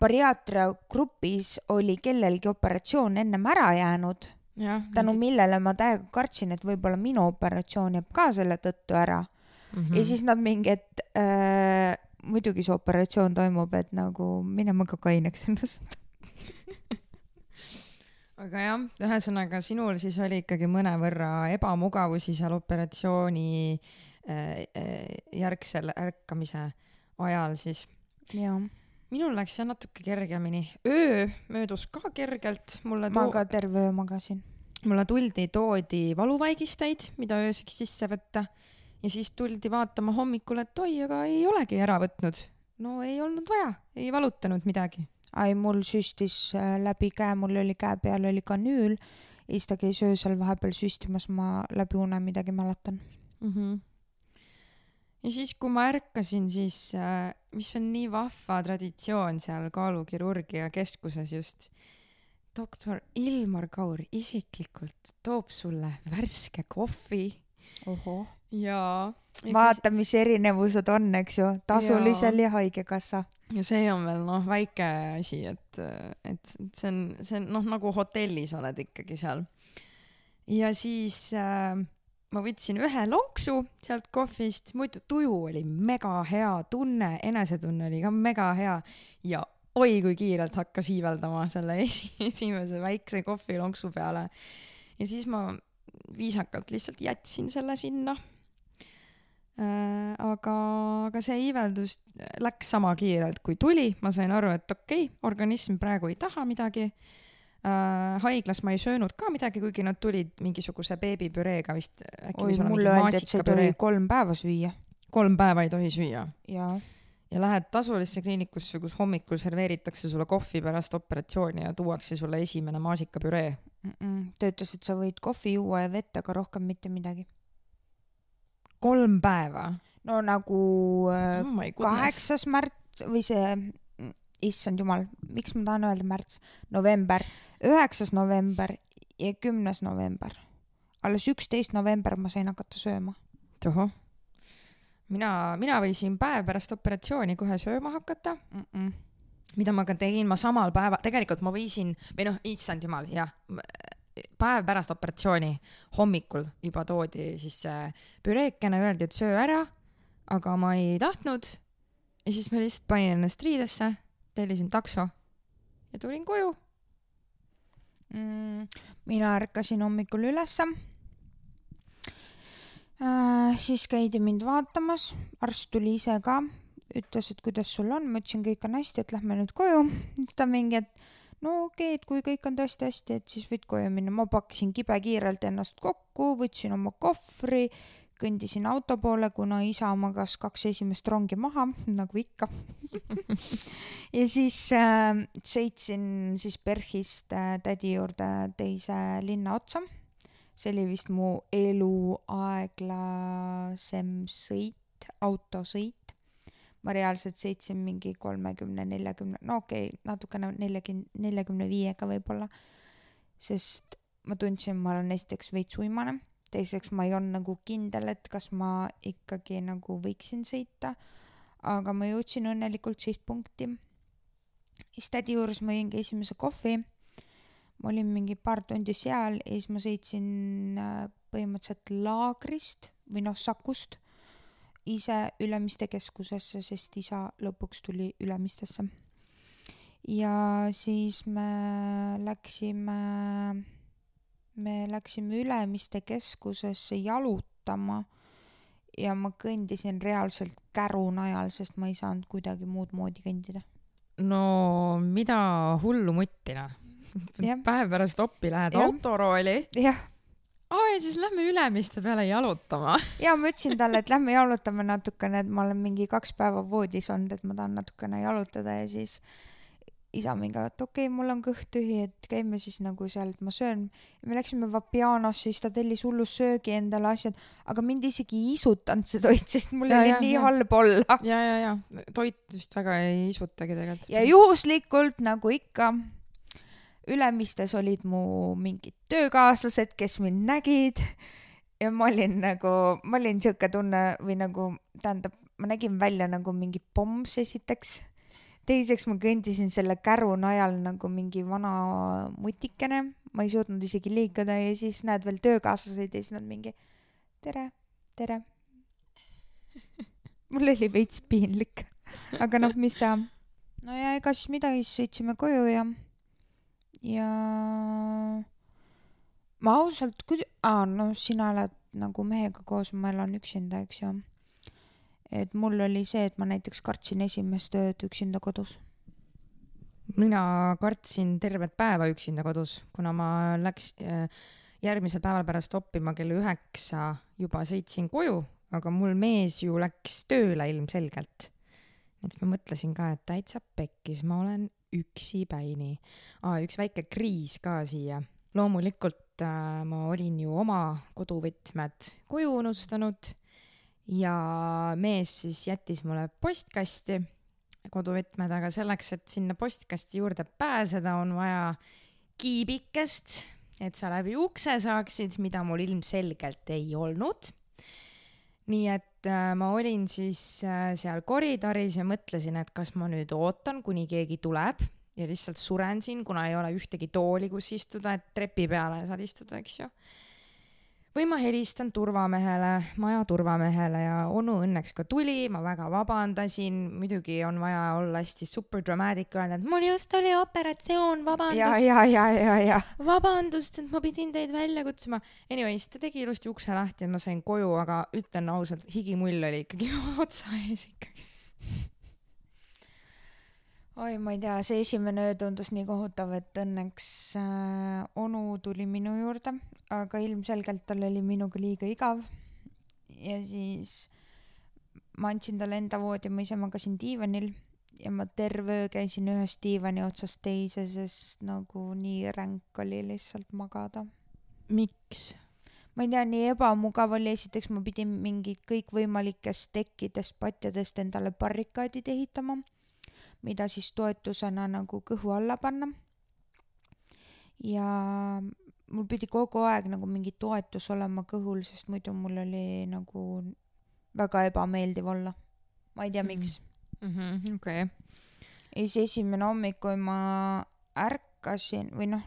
bariaatria grupis oli kellelgi operatsioon ennem ära jäänud. tänu millele ma täiega kartsin, et võib-olla minu operatsioon jääb ka selle tõttu ära mm. -hmm. ja siis nad mingi, et äh, muidugi see operatsioon toimub, et nagu minema ka kaineks ennast aga jah, ühesõnaga sinul siis oli ikkagi mõnevõrra ebamugavusi seal operatsiooni äh, äh, järgsel ärkamise ajal siis. minul läks jah natuke kergemini, öö möödus ka kergelt, mulle ma ka terve öö magasin. mulle tuldi, toodi valuvaigisteid, mida ööseks sisse võtta ja siis tuldi vaatama hommikul, et oi, aga ei olegi ära võtnud. no ei olnud vaja, ei valutanud midagi. Ai, mul süstis äh, läbi käe, mul oli käe peal oli kanüül ja siis ta käis öösel vahepeal süstimas, ma läbi une midagi mäletan mm. -hmm. ja siis, kui ma ärkasin, siis äh, mis on nii vahva traditsioon seal kaalukirurgia keskuses just doktor Ilmar Kaur isiklikult toob sulle värske kohvi ohoh. Ja vaata, mis erinevused on, eks ju, tasulisel ja, ja haigekassa. ja see on veel noh, väike asi, et, et see on, see on noh, nagu hotellis oled ikkagi seal. ja siis äh, ma võtsin ühe lonksu sealt kohvist, muidu tuju oli mega hea, tunne, enesetunne oli ka mega hea ja oi kui kiirelt hakkas iiveldama selle esi, esimese väikse kohvilonksu peale. ja siis ma viisakalt lihtsalt jätsin selle sinna aga, aga see iiveldus läks sama kiirelt kui tuli, ma sain aru, et okei okay,, organism praegu ei taha midagi äh,. haiglas ma ei söönud ka midagi, kuigi nad tulid mingisuguse beebipüreega vist. oi, mulle öeldi, et sa ei tohi kolm päeva süüa. kolm päeva ei tohi süüa jaa. ja lähed tasulisse kliinikusse, kus hommikul serveeritakse sulle kohvi pärast operatsiooni ja tuuakse sulle esimene maasikapüree. ta ütles, et sa võid kohvi juua ja vett, aga rohkem mitte midagi. Kolm päeva no nagu äh, oh. kaheksas märts või see, issand jumal, miks ma tahan öelda märts, november, üheksas november ja kümnes november. alles üksteist november ma sain hakata sööma. tohoh. mina, mina võisin päev pärast operatsiooni kohe sööma hakata, Mm -mm. mida ma ka tegin, ma samal päeval, tegelikult ma võisin, või noh, issand jumal, jah, päev pärast operatsiooni hommikul juba toodi siis see püreekene, öeldi, et söö ära, aga ma ei tahtnud. ja siis ma lihtsalt panin ennast riidesse, tellisin takso ja tulin koju. mm,. mina ärkasin hommikul ülesse äh,. siis käidi mind vaatamas, arst tuli ise ka, ütles, et kuidas sul on, ma ütlesin, kõik on hästi, et lähme nüüd koju. ta mingi, et no okei okay,, et kui kõik on tõesti hästi, et siis võid koju minna. ma pakkisin kibekiirelt ennast kokku, võtsin oma kohvri, kõndisin auto poole, kuna isa magas kaks esimest rongi maha, nagu ikka. ja siis äh, sõitsin siis PERH-ist äh, tädi juurde teise linna otsa. see oli vist mu elu aeglasem sõit, autosõit. Ma reaalselt sõitsin mingi kolmekümne, neljakümne, no okei okay,, natukene neljakümne, neljakümne viiega võib-olla. sest ma tundsin, ma olen esiteks veits uimane, teiseks ma ei olnud nagu kindel, et kas ma ikkagi nagu võiksin sõita. aga ma jõudsin õnnelikult sihtpunkti. siis tädi juures ma jõingi esimese kohvi. ma olin mingi paar tundi seal ja siis ma sõitsin äh, põhimõtteliselt laagrist või noh, Sakust ise Ülemiste keskusesse, sest isa lõpuks tuli Ülemistesse. ja siis me läksime, me läksime Ülemiste keskusesse jalutama ja ma kõndisin reaalselt käru najal, sest ma ei saanud kuidagi muud moodi kõndida. no mida hullu mutti noh. Päev pärast oppi lähed autorooli. jah, ja siis lähme Ülemiste peale jalutama. ja ma ütlesin talle, et lähme jalutame natukene, et ma olen mingi kaks päeva voodis olnud, et ma tahan natukene jalutada ja siis isa mingi, et okei okay,, mul on kõht tühi, et käime siis nagu seal, et ma söön. me läksime Vapianosse, siis ta tellis hullu söögi endale asjad, aga mind isegi ei isutanud see toit, sest mul Ja, oli ja, nii ja. halb olla. ja, ja, ja toit vist väga ei isutagi tegelikult. ja juhuslikult nagu ikka, Ülemistes olid mu mingid töökaaslased, kes mind nägid ja ma olin nagu, ma olin siuke tunne või nagu tähendab, ma nägin välja nagu mingi pomms esiteks. teiseks ma kõndisin selle käru najal nagu mingi vana mutikene, ma ei suutnud isegi liikuda ja siis näed veel töökaaslased ja siis nad mingi tere, tere. mul oli veits piinlik, aga noh, mis teha. no ja ega siis midagi, siis sõitsime koju ja, ja ma ausalt, kui, aa no sina elad nagu mehega koos, ma elan üksinda, eks ju. et mul oli see, et ma näiteks kartsin esimest ööd üksinda kodus. mina kartsin tervet päeva üksinda kodus, kuna ma läks järgmisel päeval pärast oppima kell üheksa juba sõitsin koju, aga mul mees ju läks tööle ilmselgelt. et ma mõtlesin ka, et täitsa pekkis, ma olen üksipäini ah,. üks väike kriis ka siia. loomulikult äh, ma olin ju oma koduvõtmed koju unustanud ja mees siis jättis mulle postkasti koduvõtmed, aga selleks, et sinna postkasti juurde pääseda, on vaja kiibikest, et sa läbi ukse saaksid, mida mul ilmselgelt ei olnud. nii et äh, ma olin siis äh, seal koridoris ja mõtlesin, et kas ma nüüd ootan, kuni keegi tuleb ja lihtsalt suren siin, kuna ei ole ühtegi tooli, kus istuda, et trepi peale saad istuda, eks ju või ma helistan turvamehele, maja turvamehele ja onu õnneks ka tuli, ma väga vabandasin, muidugi on vaja olla hästi super dramatic, öelda, et mul just oli operatsioon, vabandust. ja, ja, ja, ja, ja. vabandust, et ma pidin teid välja kutsuma. Anyways, ta tegi ilusti ukse lahti ja ma sain koju, aga ütlen ausalt, higimull oli ikkagi otsa ees ikkagi oi, ma ei tea, see esimene öö tundus nii kohutav, et õnneks äh, onu tuli minu juurde, aga ilmselgelt tal oli minuga liiga igav. ja siis ma andsin talle enda voodi, ma ise magasin diivanil ja ma terve öö käisin ühest diivani otsast teise, sest nagu nii ränk oli lihtsalt magada. miks? ma ei tea, nii ebamugav oli, esiteks ma pidin mingid kõikvõimalikest tekkidest, patjadest endale barrikaadid ehitama mida siis toetusena nagu kõhu alla panna. ja mul pidi kogu aeg nagu mingi toetus olema kõhul, sest muidu mul oli nagu väga ebameeldiv olla. ma ei tea, miks mm -hmm,. okei ja siis esimene hommik, kui ma ärkasin või noh,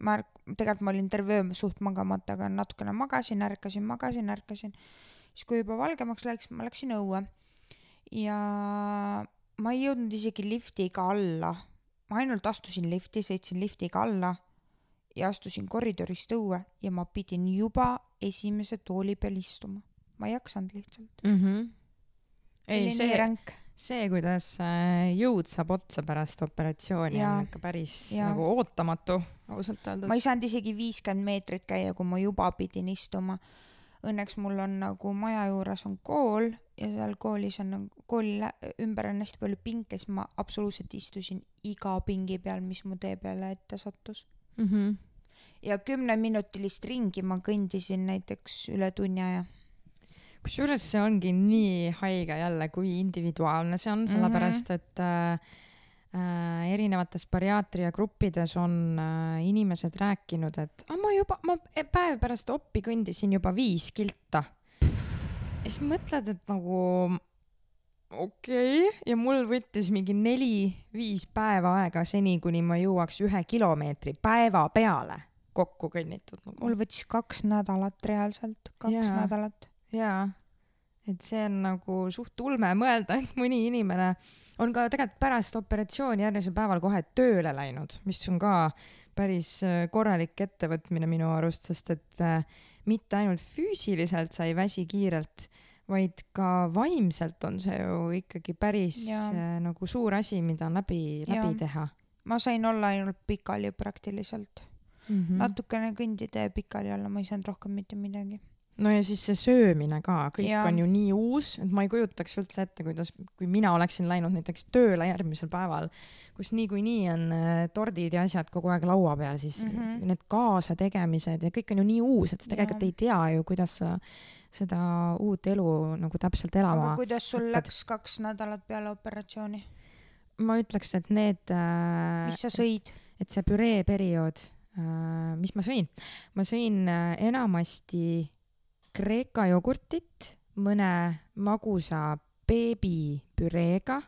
ma ärk-, tegelikult ma olin terve öö suht magamata, aga natukene magasin, ärkasin, magasin, ärkasin. siis, kui juba valgemaks läks, ma läksin õue ja ma ei jõudnud isegi liftiga alla. ma ainult astusin lifti, sõitsin liftiga alla ja astusin koridorist õue ja ma pidin juba esimese tooli peal istuma. ma ei jaksanud lihtsalt mm. -hmm. ei, see, see, kuidas äh, jõud saab otsa pärast operatsiooni, on ikka päris ja. nagu ootamatu, ausalt öeldes. ma ei saanud isegi viiskümmend meetrit käia, kui ma juba pidin istuma. Õnneks mul on nagu maja juures on kool ja seal koolis on nagu, kooli ümber on hästi palju pinke, siis ma absoluutselt istusin iga pingi peal, mis mu tee peale ette sattus mm. -hmm. ja kümneminutilist ringi ma kõndisin näiteks üle tunni aja. kusjuures see ongi nii haige jälle, kui individuaalne see on, sellepärast mhm. et äh, äh, erinevates bariaatria gruppides on äh, inimesed rääkinud, et ma juba, ma päev pärast oppi kõndisin juba viis kilta ja siis mõtled, et nagu okei okay. ja mul võttis mingi neli-viis päeva aega seni, kuni ma jõuaks ühe kilomeetri päeva peale kokku kõnnitud nagu.. mul võttis kaks nädalat reaalselt, kaks ja, nädalat. jaa, et see on nagu suht ulme mõelda, et mõni inimene on ka tegelikult pärast operatsiooni järgmisel päeval kohe tööle läinud, mis on ka päris äh, korralik ettevõtmine minu arust, sest et äh, mitte ainult füüsiliselt sa ei väsi kiirelt, vaid ka vaimselt on see ju ikkagi päris ja. äh, nagu suur asi, mida läbi, läbi ja. teha. ma sain olla ainult pikali praktiliselt mm. -hmm. natukene kõndida ja pikali olla, ma ei saanud rohkem mitte midagi no ja siis see söömine ka, kõik ja. on ju nii uus, et ma ei kujutaks üldse ette, kuidas, kui mina oleksin läinud näiteks tööle järgmisel päeval, kus niikuinii on äh, tordid ja asjad kogu aeg laua peal, siis mm -hmm. need kaasategemised ja kõik on ju nii uus, et sa tegelikult ja. ei tea ju, kuidas sa seda uut elu nagu täpselt elama aga kuidas sul hakkad. läks kaks nädalat peale operatsiooni? ma ütleks, et need äh, mis sa sõid? et see püree periood äh,, mis ma sõin? ma sõin äh, enamasti kreeka jogurtit mõne magusa beebipüreega.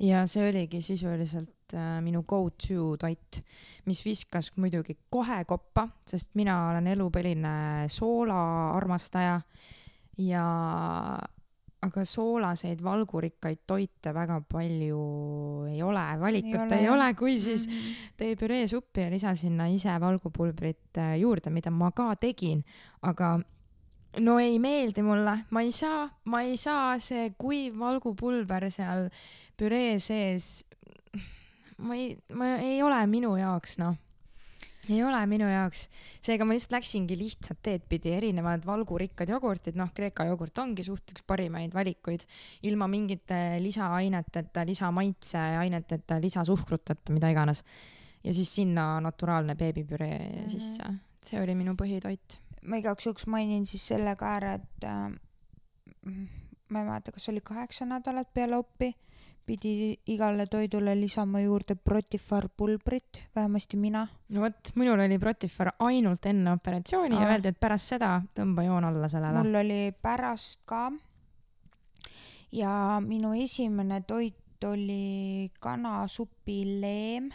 Ja see oligi sisuliselt äh, minu go-to toit, mis viskas muidugi kohe koppa, sest mina olen elupõline soolaarmastaja ja aga soolaseid valgurikkaid toite väga palju ei ole, valikut ei ole, ei ole, kui siis mm -hmm. tee püreesuppi ja lisa sinna ise valgupulbrit äh, juurde, mida ma ka tegin, aga no ei meeldi mulle, ma ei saa, ma ei saa, see kuiv valgupulber seal püree sees. ma ei, ma ei ole minu jaoks, noh. ei ole minu jaoks, seega ma lihtsalt läksingi lihtsat teed pidi, erinevad valgurikkad jogurtid, noh, Kreeka jogurt ongi suht üks parimaid valikuid, ilma mingite lisaaineteta, lisamaitseaineteta, lisasuhkruteta, mida iganes. ja siis sinna naturaalne beebipüree mm -hmm. sisse, see oli minu põhitoit ma igaks juhuks mainin siis selle ka ära, et äh, ma ei mäleta, kas oli kaheksa nädalat peale oppi pidi igale toidule lisama juurde Protifar pulbrit, vähemasti mina. no vot, minul oli Protifar ainult enne operatsiooni ja Aa. öeldi, et pärast seda tõmba joon alla sellele. mul oli pärast ka. ja minu esimene toit oli kanasupileem,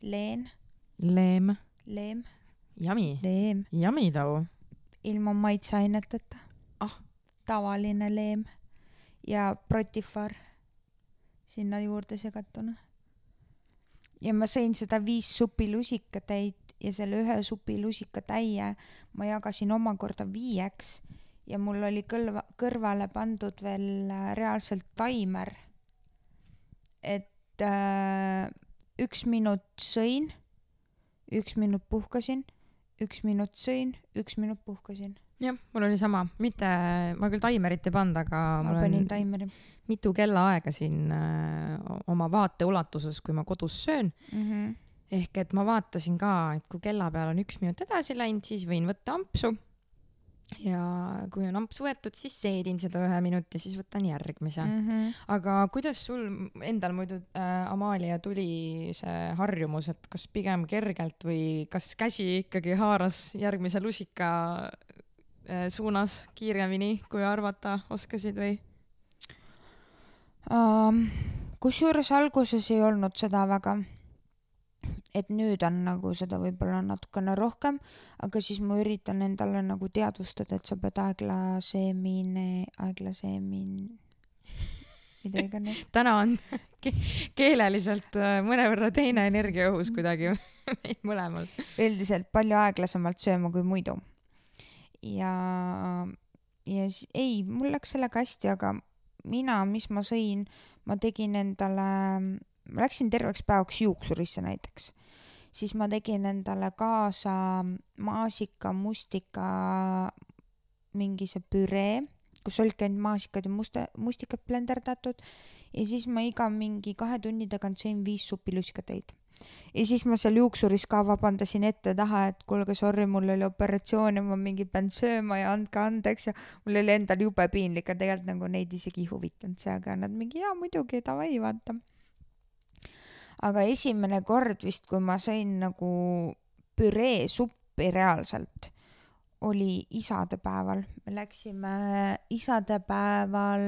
leen, leem, leem, yummy, leem yummy too. Ilma maitseaineteta. Ah. tavaline leem ja Protifar sinna juurde segatuna. ja ma sõin seda viis supilusikatäit ja selle ühe supilusikatäie ma jagasin omakorda viieks ja mul oli kõlva, kõrvale pandud veel äh, reaalselt taimer. et äh, üks minut sõin, üks minut puhkasin, üks minut sõin, üks minut puhkasin. jah, mul oli sama, mitte, ma küll taimerit ei pannud, aga ma panin taimeri mitu kellaaega siin äh, oma vaate ulatuses, kui ma kodus söön. mm. -hmm. ehk et ma vaatasin ka, et kui kella peal on üks minut edasi läinud, siis võin võtta ampsu. Ja kui on amps võetud, siis seedin seda ühe minuti, siis võtan järgmise mm.. Mm -hmm. aga kuidas sul endal muidu äh,, Amalia, tuli see harjumus, et kas pigem kergelt või kas käsi ikkagi haaras järgmise lusika äh, suunas kiiremini, kui arvata oskasid või? Um, kusjuures alguses ei olnud seda väga, et nüüd on nagu seda võib-olla natukene rohkem, aga siis ma üritan endale nagu teadvustada, et sa pead aeglasemini, aeglasemini, mida iganes. täna on ke keeleliselt äh, mõnevõrra teine energia õhus kuidagi mõlemal. üldiselt palju aeglasemalt sööma kui muidu. ja, ja siis ei, mul läks sellega hästi, aga mina, mis ma sõin, ma tegin endale, ma läksin terveks päevaks juuksurisse näiteks, siis ma tegin endale kaasa maasika, mustika mingi see püree, kus olidki ainult maasikad ja musta, mustikad blenderdatud ja siis ma iga mingi kahe tunni tagant sõin viis supilusikatäit ja siis ma seal juuksuris ka vabandasin ette-taha, et kuulge, sorry, mul oli operatsioon ja ma mingi pean sööma ja andke andeks ja mul oli endal jube piinlik ja tegelikult nagu neid isegi ei huvitanud see, aga nad mingi jaa muidugi, davai, vaata. Aga esimene kord vist, kui ma sõin nagu püreesuppi reaalselt, oli isadepäeval, me läksime isadepäeval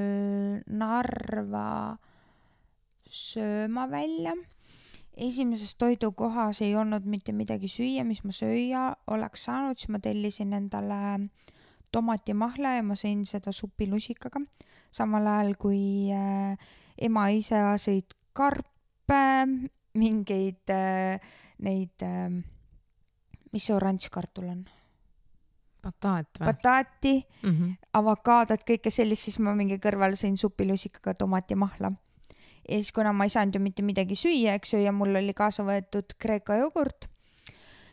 Narva sööma välja. Esimeses toidukohas ei olnud mitte midagi süüa, mis ma süüa oleks saanud, siis ma tellisin endale tomatimahla ja ma sõin seda supilusikaga. samal ajal kui äh, ema isa sõid karpe, mingeid äh, neid äh,, mis see oranž kartul on, bataat või? bataati, Mm -hmm. avokaadot, kõike sellist, siis ma mingi kõrval sõin supilusikaga tomatimahla. ja siis, kuna ma ei saanud ju mitte midagi süüa, eks ju, ja mul oli kaasa võetud Kreeka jogurt,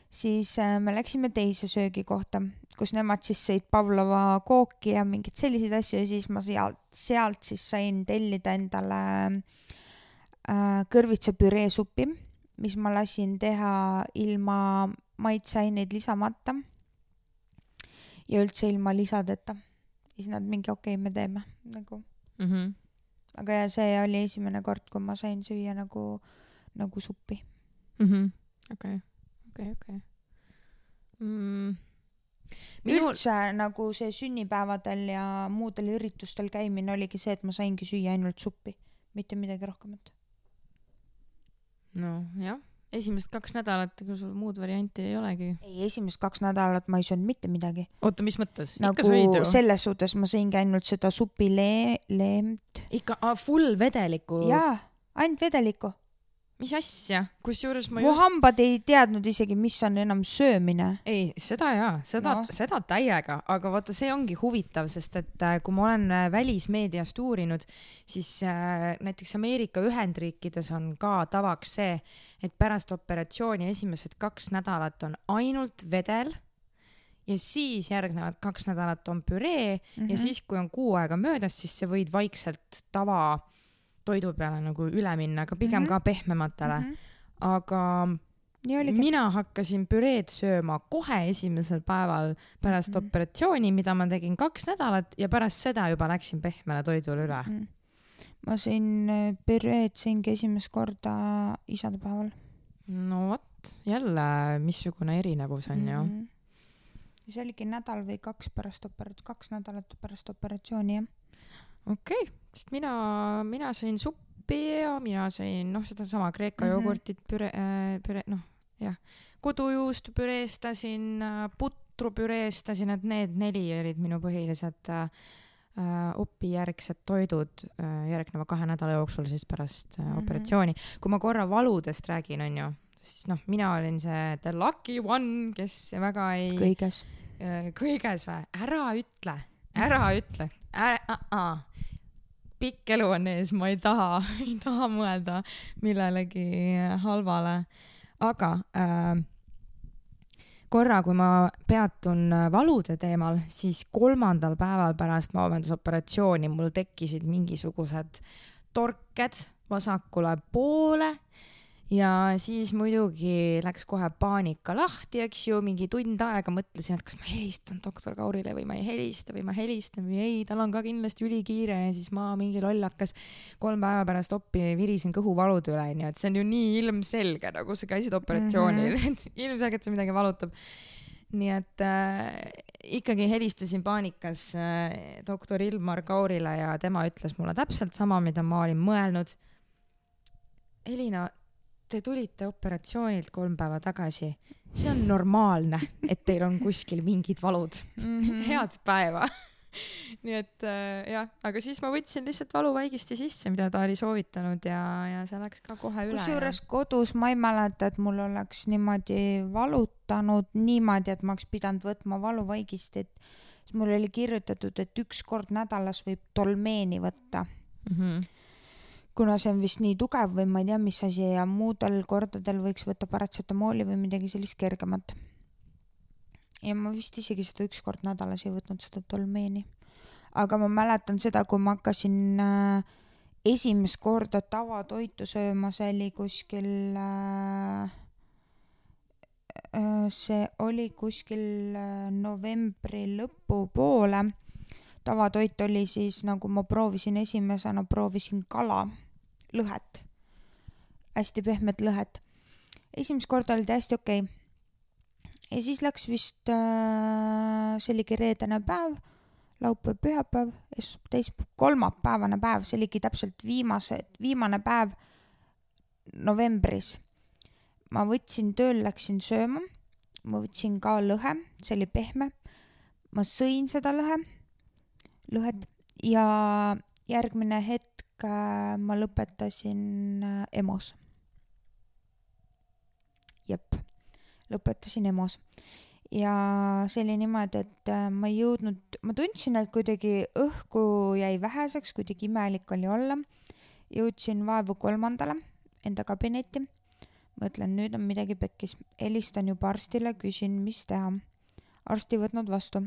siis äh, me läksime teise söögikohta, kus nemad siis sõid Pavlova kooki ja mingeid selliseid asju ja siis ma sealt, sealt siis sain tellida endale äh, kõrvitsapüreesuppi, mis ma lasin teha ilma maitseaineid lisamata ja üldse ilma lisadeta. siis nad mingi okei okay,, me teeme nagu, Mm -hmm. aga ja see oli esimene kord, kui ma sain süüa nagu, nagu suppi. Mhm. okei, okei, okei. Mm. minul, üldse nagu see sünnipäevadel ja muudel üritustel käimine oligi see, et ma saingi süüa ainult suppi, mitte midagi rohkemat. nojah, esimesed kaks nädalat, ega sul muud varianti ei olegi. ei, esimesed kaks nädalat ma ei söönud mitte midagi. oota, mis mõttes? nagu selles suhtes ma sõingi ainult seda supilee, leemt ikka ah, full vedelikku? jaa, ainult vedelikku. Mis asja, kusjuures ma mu just. hambad ei teadnud isegi, mis on enam söömine. ei, seda jaa, seda no., seda täiega, aga vaata, see ongi huvitav, sest et äh, kui ma olen äh, välismeediast uurinud, siis äh, näiteks Ameerika Ühendriikides on ka tavaks see, et pärast operatsiooni esimesed kaks nädalat on ainult vedel ja siis järgnevad kaks nädalat on püree mm Mhm. -hmm. ja siis, kui on kuu aega möödas, siis sa võid vaikselt tava toidu peale nagu üle minna, aga pigem mm Mhm. -hmm. ka pehmematele mm. Mhm. -hmm. aga nii oligi. mina hakkasin püreed sööma kohe esimesel päeval pärast mm Mhm. -hmm. operatsiooni, mida ma tegin kaks nädalat ja pärast seda juba läksin pehmele toidule üle. Mhm. ma sõin äh, püreed sõingi esimest korda isadepäeval no vot, jälle missugune erinevus on ju mm. -hmm. see oligi nädal või kaks pärast operat-, kaks nädalat pärast operatsiooni, jah. Okei okay., sest mina, mina sõin suppi ja mina sõin noh, sedasama Kreeka mm -hmm. jogurtit, püre äh,, püre, noh, jah, kodujuustu püreestasin, äh, putru püreestasin, et need neli olid minu põhilised äh, äh, opijärgsed toidud äh, järgneva kahe nädala jooksul siis pärast äh, mm -hmm. operatsiooni. kui ma korra valudest räägin, onju, siis noh, mina olin see the lucky one, kes väga ei. kõiges äh,. kõiges või? ära ütle, ära ütle, ära uh, uh. pikk elu on ees, ma ei taha ei taha mõelda millelegi halvale. aga äh, korra, kui ma peatun äh, valude teemal, siis kolmandal päeval pärast vabadusoperatsiooni mul tekkisid mingisugused torked vasakule poole ja siis muidugi läks kohe paanika lahti, eks ju, mingi tund aega mõtlesin, et kas ma helistan doktor Kaurile või ma ei helista või ma helistan või ei, tal on ka kindlasti ülikiire ja siis ma mingi lollakas kolm päeva pärast oppi virisin kõhuvalude üle, onju, et see on ju nii ilmselge, nagu sa käisid operatsioonil mm, -hmm. et ilmselgelt see midagi valutab. nii et äh, ikkagi helistasin paanikas äh, doktor Ilmar Kaurile ja tema ütles mulle täpselt sama, mida ma olin mõelnud. Elina te tulite operatsioonilt kolm päeva tagasi. see on normaalne, et teil on kuskil mingid valud mm. -hmm. head päeva nii et äh, jah, aga siis ma võtsin lihtsalt valuvaigisti sisse, mida ta oli soovitanud ja, ja see läks ka kohe üle. kusjuures ja... kodus ma ei mäleta, et mul oleks niimoodi valutanud niimoodi, et ma oleks pidanud võtma valuvaigistit. siis mul oli kirjutatud, et üks kord nädalas võib tolmeeni võtta mm. -hmm kuna see on vist nii tugev või ma ei tea, mis asi ja muudel kordadel võiks võtta paratsetamooli või midagi sellist kergemat. ja ma vist isegi seda üks kord nädalas ei võtnud, seda tolmeeni. aga ma mäletan seda, kui ma hakkasin äh, esimest korda tavatoitu sööma, see oli kuskil äh, äh, see oli kuskil äh, novembri lõpupoole. tavatoit oli siis nagu ma proovisin esimesena, proovisin kala lõhet, hästi pehmet lõhet. esimest korda oli täiesti okei okay.. ja siis läks vist äh,, see oligi reedene päev, laupäev, pühapäev, esmaspäev, teisipäev, kolmapäevane päev, see oligi täpselt viimase, viimane päev novembris. ma võtsin tööl, läksin sööma, ma võtsin ka lõhe, see oli pehme. ma sõin seda lõhe, lõhet ja järgmine hetk ma lõpetasin äh, EMO-s. jep, lõpetasin EMO-s ja see oli niimoodi, et äh, ma ei jõudnud, ma tundsin, et kuidagi õhku jäi väheseks, kuidagi imelik oli olla. jõudsin vaevu kolmandale enda kabinetti. mõtlen, nüüd on midagi pekkis, helistan juba arstile, küsin, mis teha. arst ei võtnud vastu.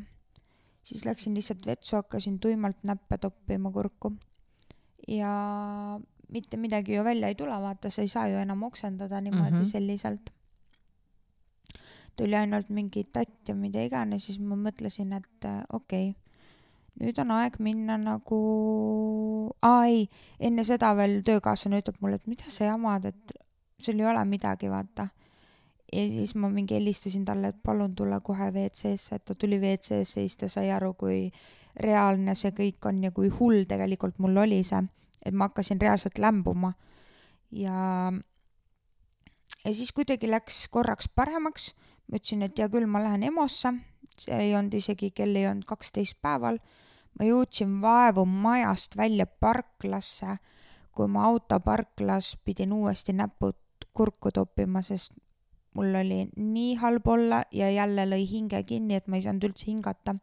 siis läksin lihtsalt vetsu, hakkasin tuimalt näppe toppima kurku ja mitte midagi ju välja ei tule, vaata, sa ei saa ju enam oksendada niimoodi mm -hmm. selliselt. tuli ainult mingi tatt ja mida iganes, siis ma mõtlesin, et äh, okei okay,, nüüd on aeg minna nagu, aa ei, enne seda veel töökaaslane ütleb mulle, et mida sa jamad, et sul ei ole midagi, vaata. ja siis ma mingi helistasin talle, et palun tule kohe WC-sse, et ta tuli WC-sse, siis ta sai aru, kui reaalne see kõik on ja kui hull tegelikult mul oli see, et ma hakkasin reaalselt lämbuma. ja, ja siis kuidagi läks korraks paremaks, ma ütlesin, et hea küll, ma lähen EMO-sse, see ei olnud isegi, kell ei olnud kaksteist päeval, ma jõudsin vaevu majast välja parklasse, kui ma autoparklas pidin uuesti näpud kurku toppima, sest mul oli nii halb olla ja jälle lõi hinge kinni, et ma ei saanud üldse hingata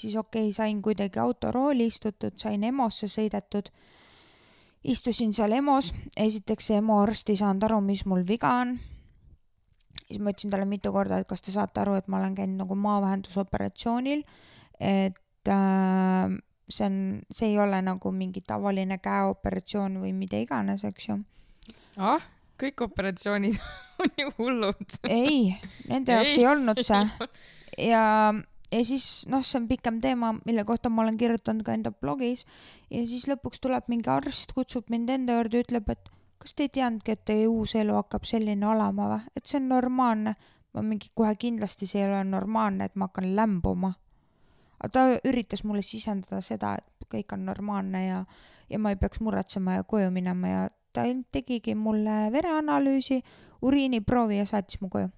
siis okei okay,, sain kuidagi autorooli istutud, sain EMO-sse sõidetud. istusin seal EMO-s, esiteks see EMO arst ei saanud aru, mis mul viga on. siis ma ütlesin talle mitu korda, et kas te saate aru, et ma olen käinud nagu maavähendusoperatsioonil, et äh, see on, see ei ole nagu mingi tavaline käeoperatsioon või mida iganes, eks ju. ah, kõik operatsioonid on ju hullud. ei, nende jaoks ei olnud see ja ja siis noh, see on pikem teema, mille kohta ma olen kirjutanud ka enda blogis ja siis lõpuks tuleb mingi arst, kutsub mind enda juurde, ütleb, et kas te ei teadnudki, et teie uus elu hakkab selline olema või, et see on normaalne. ma mingi kohe kindlasti see ei ole normaalne, et ma hakkan lämbuma. aga ta üritas mulle sisendada seda, et kõik on normaalne ja, ja ma ei peaks muretsema ja koju minema ja ta tegigi mulle vereanalüüsi, uriiniproovi ja saatis mu koju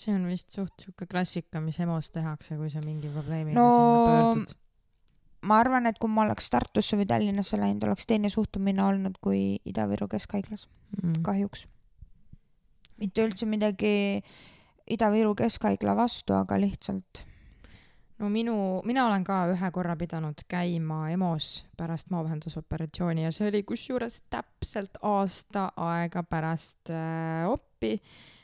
see on vist suht sihuke klassika, mis EMO-s tehakse, kui sa mingi probleemiga no, sinna pöördud. ma arvan, et kui ma oleks Tartusse või Tallinnasse läinud, oleks teine suhtumine olnud kui Ida-Viru Keskhaiglas mm., kahjuks. mitte üldse midagi Ida-Viru Keskhaigla vastu, aga lihtsalt no minu, mina olen ka ühe korra pidanud käima EMO-s pärast maavähendusoperatsiooni ja see oli kusjuures täpselt aasta aega pärast äh, oppi.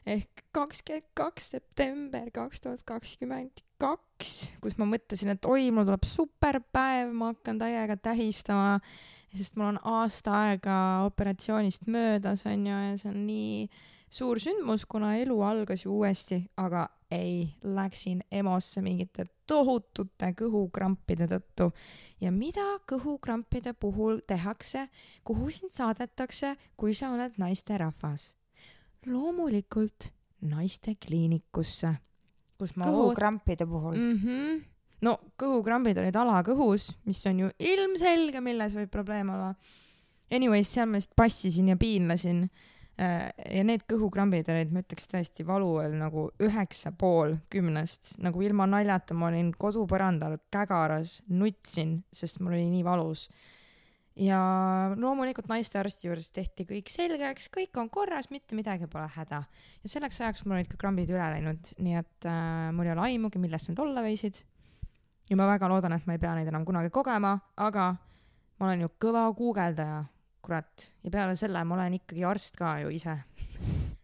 Ehk kakskümmend kaks september kaks tuhat kakskümmend kaks, kus ma mõtlesin, et oi, mul tuleb superpäev, ma hakkan täiega tähistama, sest mul on aasta aega operatsioonist möödas, onju, ja see on nii suur sündmus, kuna elu algas ju uuesti, aga ei, läksin EMO-sse mingite tohutute kõhukrampide tõttu. ja mida kõhukrampide puhul tehakse, kuhu sind saadetakse, kui sa oled naisterahvas? loomulikult naistekliinikusse, kus ma kõhukrampide puhul mm? -hmm. no kõhukrambid olid alakõhus, mis on ju ilmselge, milles võib probleem olla. Anyways, seal ma lihtsalt passisin ja piinlesin ja need kõhukrambid olid, ma ütleks tõesti, valu oli nagu üheksa pool kümnest, nagu ilma naljata, ma olin kodupõrandal kägaras, nutsin, sest mul oli nii valus. ja loomulikult naistearsti juures tehti kõik selgeks, kõik on korras, mitte midagi pole häda. ja selleks ajaks mul olid ka krambid üle läinud, nii et äh, mul ei ole aimugi, millest need olla võisid. ja ma väga loodan, et ma ei pea neid enam kunagi kogema, aga ma olen ju kõva guugeldaja kurat, ja peale selle ma olen ikkagi arst ka ju ise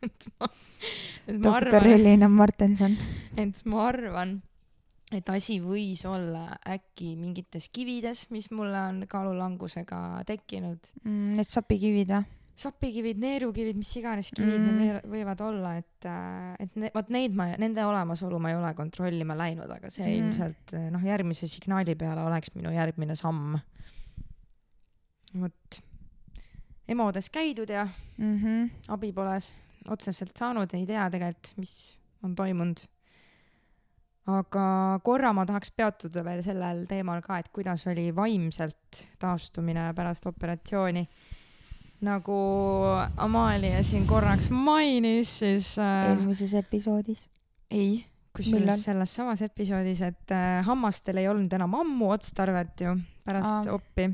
doktor Elina Martenson. et ma arvan, et asi võis olla äkki mingites kivides, mis mulle on kaalulangusega tekkinud mm,. Need sapikivid või? sapikivid, neerukivid, mis iganes kivid mm. need võivad olla, et, äh, et ne, vot neid ma, nende olemasolu ma ei ole kontrollima läinud, aga see mm. ilmselt noh, järgmise signaali peale oleks minu järgmine samm. vot EMO-des käidud ja mm -hmm. abi pole otseselt saanud, ei tea tegelikult, mis on toimunud. aga korra ma tahaks peatuda veel sellel teemal ka, et kuidas oli vaimselt taastumine pärast operatsiooni. nagu Amalia siin korraks mainis, siis äh,. eelmises episoodis. ei, kusjuures selles samas episoodis, et äh, hammastel ei olnud enam ammu otstarvet ju pärast Aa. oppi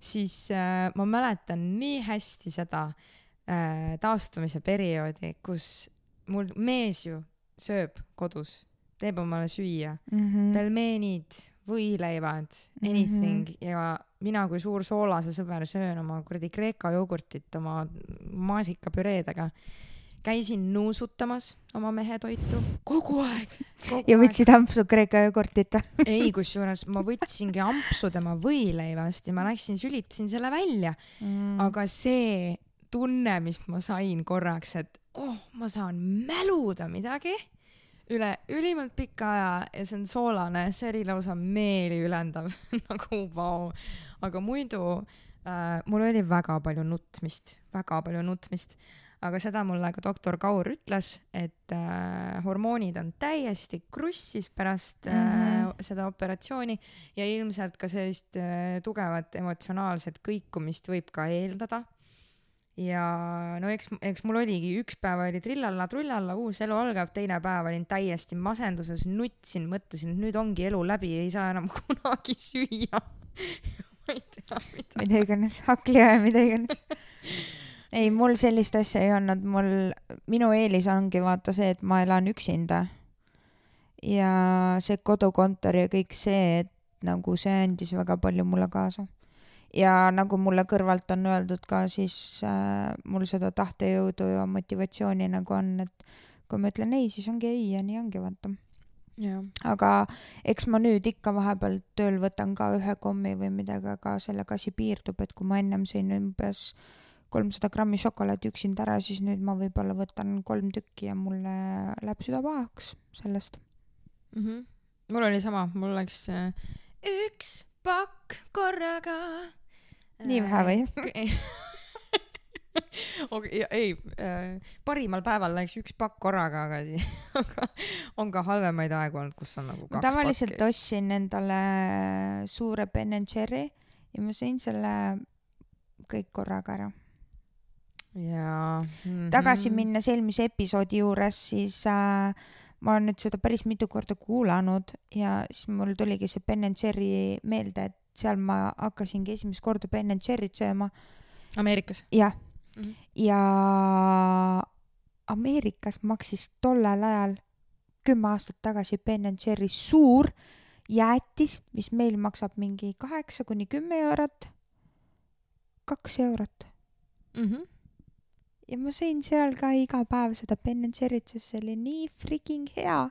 siis äh, ma mäletan nii hästi seda äh, taastumise perioodi, kus mul mees ju sööb kodus, teeb omale süüa mm, -hmm. pelmeenid, võileivad, anything mm -hmm. ja mina kui suur soolasõber söön oma kuradi Kreeka jogurtit oma maasikapüreedega käisin nuusutamas oma mehe toitu. Kogu aeg. ja võtsid ampsu Kreeka jogurtit ei, kusjuures ma võtsingi ampsu tema võileivast ja ma läksin, sülitasin selle välja. Mm.. aga see tunne, mis ma sain korraks, et oh, ma saan mäluda midagi üle ülimalt pika aja ja see on soolane, see oli lausa meeli ülendav nagu vau. aga muidu äh, mul oli väga palju nutmist, väga palju nutmist aga seda mulle ka doktor Kaur ütles, et äh, hormoonid on täiesti krussis pärast mm -hmm. äh, seda operatsiooni ja ilmselt ka sellist äh, tugevat emotsionaalset kõikumist võib ka eeldada. ja no eks, eks mul oligi, üks päev oli trillalla-trullalla, uus elu algab, teine päev olin täiesti masenduses, nutsin, mõtlesin, et nüüd ongi elu läbi, ei saa enam kunagi süüa ma ei tea mida. mida iganes, hakkliha ja mida iganes ei, mul sellist asja ei olnud, mul, minu eelis ongi vaata see, et ma elan üksinda. ja see kodukontor ja kõik see, et nagu see andis väga palju mulle kaasa. ja nagu mulle kõrvalt on öeldud ka, siis äh, mul seda tahtejõudu ja motivatsiooni nagu on, et kui ma ütlen ei, siis ongi ei ja nii ongi, vaata. aga eks ma nüüd ikka vahepeal tööl võtan ka ühe kommi või midagi, aga sellega asi piirdub, et kui ma ennem sõin umbes kolmsada grammi šokolaadi üksinda ära, siis nüüd ma võib-olla võtan kolm tükki ja mulle läheb süda pahaks sellest mm. -hmm. mul oli sama, mul läks äh, üks pakk korraga. nii vähe või? või? ei, parimal päeval läks üks pakk korraga, aga siis on ka halvemaid aegu olnud, kus on nagu kaks tavaliselt pakki. ostsin endale suure Ben Jerry ja ma sõin selle kõik korraga ära. Jaa mm. tagasi. minnes eelmise episoodi juures, siis äh, ma olen nüüd seda päris mitu korda kuulanud ja siis mul tuligi see Ben and Jerry meelde, et seal ma hakkasingi esimest korda Ben and Jerry't sööma. Ameerikas jah, mm. -hmm. ja Ameerikas maksis tollel ajal kümme aastat tagasi Ben and Jerry suur jäätis, mis meil maksab mingi kaheksa kuni kümme eurot, kaks eurot Mm -hmm. Ja ma sõin seal ka iga päev seda Ben Jerry't, sest see oli nii freaking hea.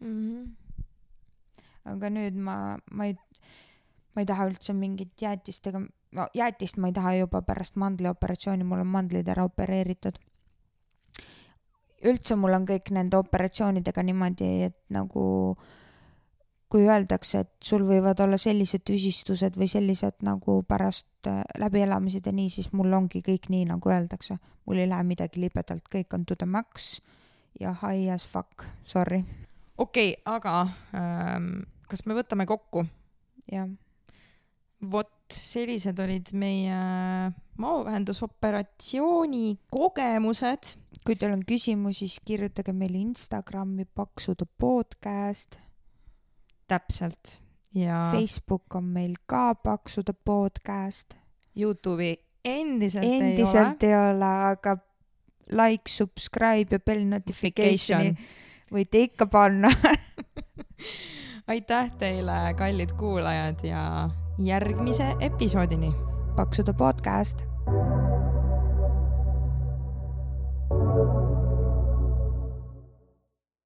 Mm -hmm. aga nüüd ma, ma ei, ma ei taha üldse mingit jäätist ega, no jäätist ma ei taha juba pärast mandlioperatsiooni, mul on mandlid ära opereeritud. üldse mul on kõik nende operatsioonidega niimoodi, et nagu kui öeldakse, et sul võivad olla sellised tüsistused või sellised nagu pärast äh, läbielamised ja nii, siis mul ongi kõik nii, nagu öeldakse. mul ei lähe midagi libedalt, kõik on to the max ja high as fuck, sorry, okei okay,, aga ähm, kas me võtame kokku? jah. vot sellised olid meie maovähendusoperatsiooni kogemused. kui teil on küsimusi, siis kirjutage meile Instagrami Paksude podcast, täpselt ja Facebook on meil ka Paksude podcast. Youtube'i endiselt, ei endiselt ei ole, aga like, subscribe ja bell notificationi võite ikka panna. aitäh teile, kallid kuulajad ja järgmise episoodini paksude podcast.